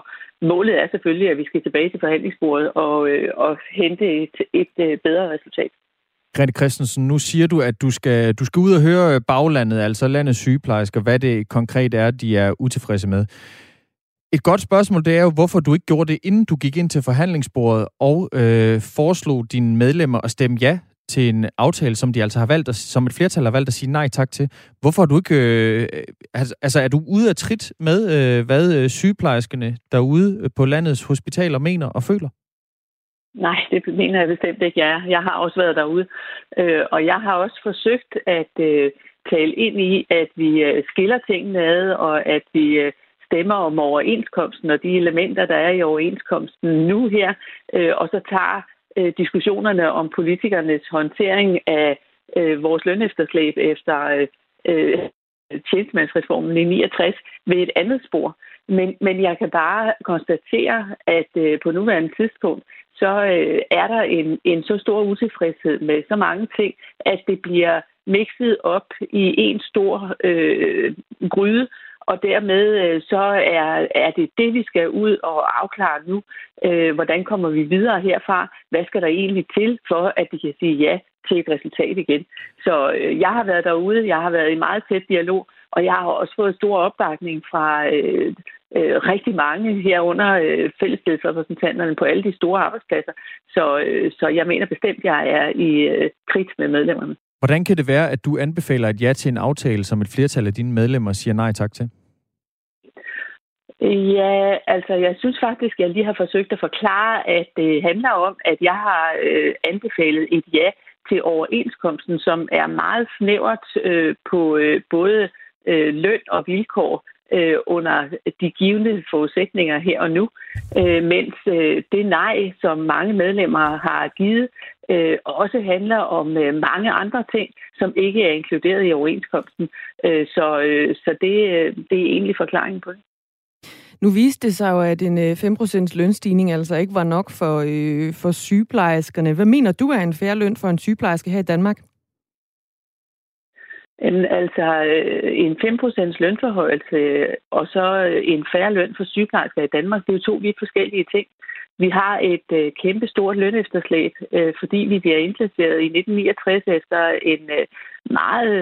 målet er selvfølgelig, at vi skal tilbage til forhandlingsbordet og, øh, og hente et, et bedre resultat.
Grete Christensen, nu siger du, at du skal, du skal ud og høre baglandet, altså landets sygeplejersker, hvad det konkret er, de er utilfredse med. Et godt spørgsmål, det er jo, hvorfor du ikke gjorde det, inden du gik ind til forhandlingsbordet og øh, foreslog dine medlemmer at stemme ja til en aftale, som de altså har valgt, at, som et flertal har valgt at sige nej tak til. Hvorfor er du ikke... Øh, altså, altså er du ude af trit med, øh, hvad øh, sygeplejerskerne derude øh, på landets hospitaler mener og føler?
Nej, det mener jeg bestemt ikke, jeg er. Jeg har også været derude, øh, og jeg har også forsøgt at øh, tale ind i, at vi øh, skiller tingene ad, og at vi øh, stemmer om overenskomsten og de elementer, der er i overenskomsten nu her, øh, og så tager øh, diskussionerne om politikernes håndtering af øh, vores lønefterslæb efter øh, øh tjenestemandsreformen i 69 ved et andet spor. Men, men jeg kan bare konstatere, at øh, på nuværende tidspunkt, så øh, er der en, en så stor utilfredshed med så mange ting, at det bliver mixet op i en stor øh, gryde, og dermed øh, så er, er det det, vi skal ud og afklare nu. Øh, hvordan kommer vi videre herfra? Hvad skal der egentlig til, for at de kan sige ja til et resultat igen? Så øh, jeg har været derude, jeg har været i meget tæt dialog, og jeg har også fået stor opbakning fra øh, øh, rigtig mange herunder øh, fællesskabsrepræsentanterne på alle de store arbejdspladser. Så, øh, så jeg mener bestemt, at jeg er i øh, krig med medlemmerne.
Hvordan kan det være, at du anbefaler et ja til en aftale, som et flertal af dine medlemmer siger nej tak til?
Ja, altså jeg synes faktisk, at jeg lige har forsøgt at forklare, at det handler om, at jeg har øh, anbefalet et ja til overenskomsten, som er meget snævert øh, på øh, både øh, løn og vilkår øh, under de givende forudsætninger her og nu, øh, mens øh, det nej, som mange medlemmer har givet, øh, også handler om øh, mange andre ting, som ikke er inkluderet i overenskomsten. Øh, så øh, så det, øh, det er egentlig forklaringen på det.
Nu viste det sig jo, at en øh, 5% lønstigning altså ikke var nok for, øh, for sygeplejerskerne. Hvad mener du er en færre løn for en sygeplejerske her i Danmark?
En, altså øh, en 5% lønforhøjelse og så øh, en færre løn for sygeplejersker i Danmark, det er jo to vidt forskellige ting. Vi har et øh, kæmpe stort lønefterslæb, øh, fordi vi bliver indplaceret i 1969 efter en øh, meget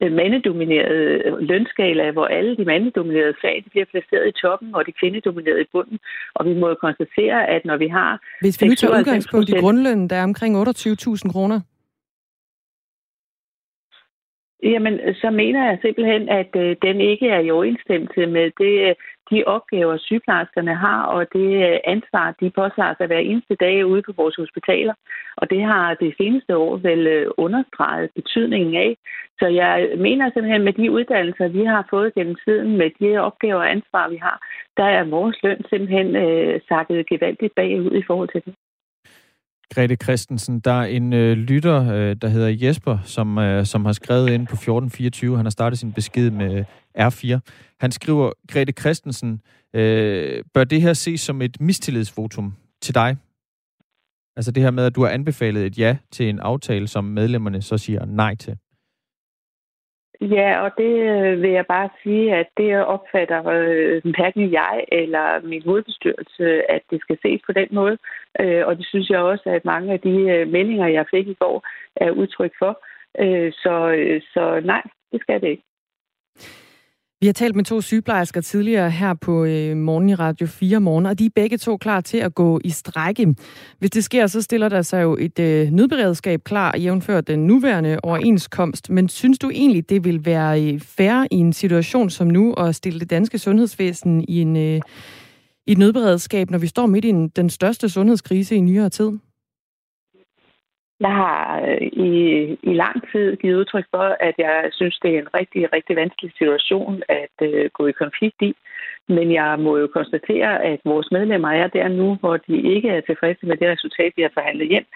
øh, mandedomineret lønskala, hvor alle de mandedominerede fag de bliver placeret i toppen, og de kvindedominerede i bunden. Og vi må jo konstatere, at når vi har...
Hvis vi nu tager udgangspunkt i grundlønnen, der er omkring 28.000 kroner,
Jamen, så mener jeg simpelthen, at øh, den ikke er i overensstemmelse med det, øh, de opgaver, sygeplejerskerne har, og det ansvar, de påtager sig hver eneste dag ude på vores hospitaler. Og det har det seneste år vel øh, understreget betydningen af. Så jeg mener simpelthen, med de uddannelser, vi har fået gennem tiden, med de opgaver og ansvar, vi har, der er vores løn simpelthen øh, sakket gevaldigt bagud i forhold til det.
Grete Christensen. Der er en øh, lytter, øh, der hedder Jesper, som, øh, som har skrevet ind på 1424. Han har startet sin besked med R4. Han skriver, Grete Christensen, øh, bør det her ses som et mistillidsvotum til dig? Altså det her med, at du har anbefalet et ja til en aftale, som medlemmerne så siger nej til.
Ja, og det øh, vil jeg bare sige, at det opfatter øh, hverken jeg eller min hovedbestyrelse, at det skal ses på den måde. Øh, og det synes jeg også, at mange af de meldinger, jeg fik i går, er udtryk for. Så, så nej, det skal det ikke.
Vi har talt med to sygeplejersker tidligere her på øh, morgen i Radio 4 morgen, og de er begge to klar til at gå i strække. Hvis det sker, så stiller der sig jo et øh, nødberedskab klar, jævnført den nuværende overenskomst. Men synes du egentlig, det vil være øh, fair i en situation som nu at stille det danske sundhedsvæsen i en øh, i et nødberedskab, når vi står midt i en, den største sundhedskrise i nyere tid?
Jeg har øh, i, i lang tid givet udtryk for, at jeg synes, det er en rigtig, rigtig vanskelig situation at øh, gå i konflikt i. Men jeg må jo konstatere, at vores medlemmer er der nu, hvor de ikke er tilfredse med det resultat, vi har forhandlet hjem.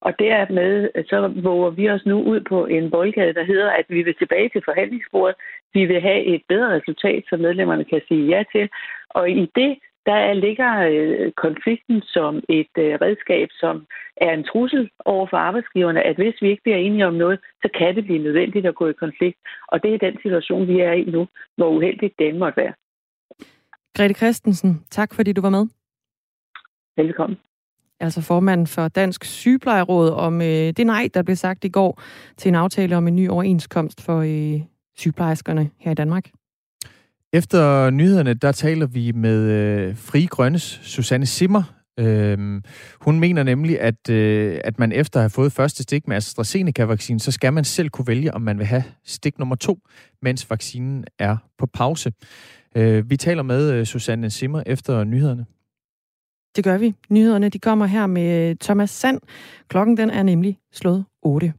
Og dermed øh, så våger vi os nu ud på en boldgade, der hedder, at vi vil tilbage til forhandlingsbordet. Vi vil have et bedre resultat, som medlemmerne kan sige ja til. Og i det der ligger øh, konflikten som et øh, redskab, som er en trussel over for arbejdsgiverne, at hvis vi ikke bliver enige om noget, så kan det blive nødvendigt at gå i konflikt. Og det er den situation, vi er i nu, hvor uheldigt det måtte være.
Grete Christensen, tak fordi du var med.
Velkommen.
Altså formand for Dansk Sygeplejeråd om øh, det nej, der blev sagt i går til en aftale om en ny overenskomst for øh, sygeplejerskerne her i Danmark.
Efter nyhederne, der taler vi med øh, Fri Grønnes Susanne Simmer. Øhm, hun mener nemlig, at, øh, at man efter at have fået første stik med AstraZeneca-vaccinen, så skal man selv kunne vælge, om man vil have stik nummer to, mens vaccinen er på pause. Øh, vi taler med øh, Susanne Simmer efter nyhederne.
Det gør vi. Nyhederne de kommer her med øh, Thomas Sand. Klokken den er nemlig slået 8.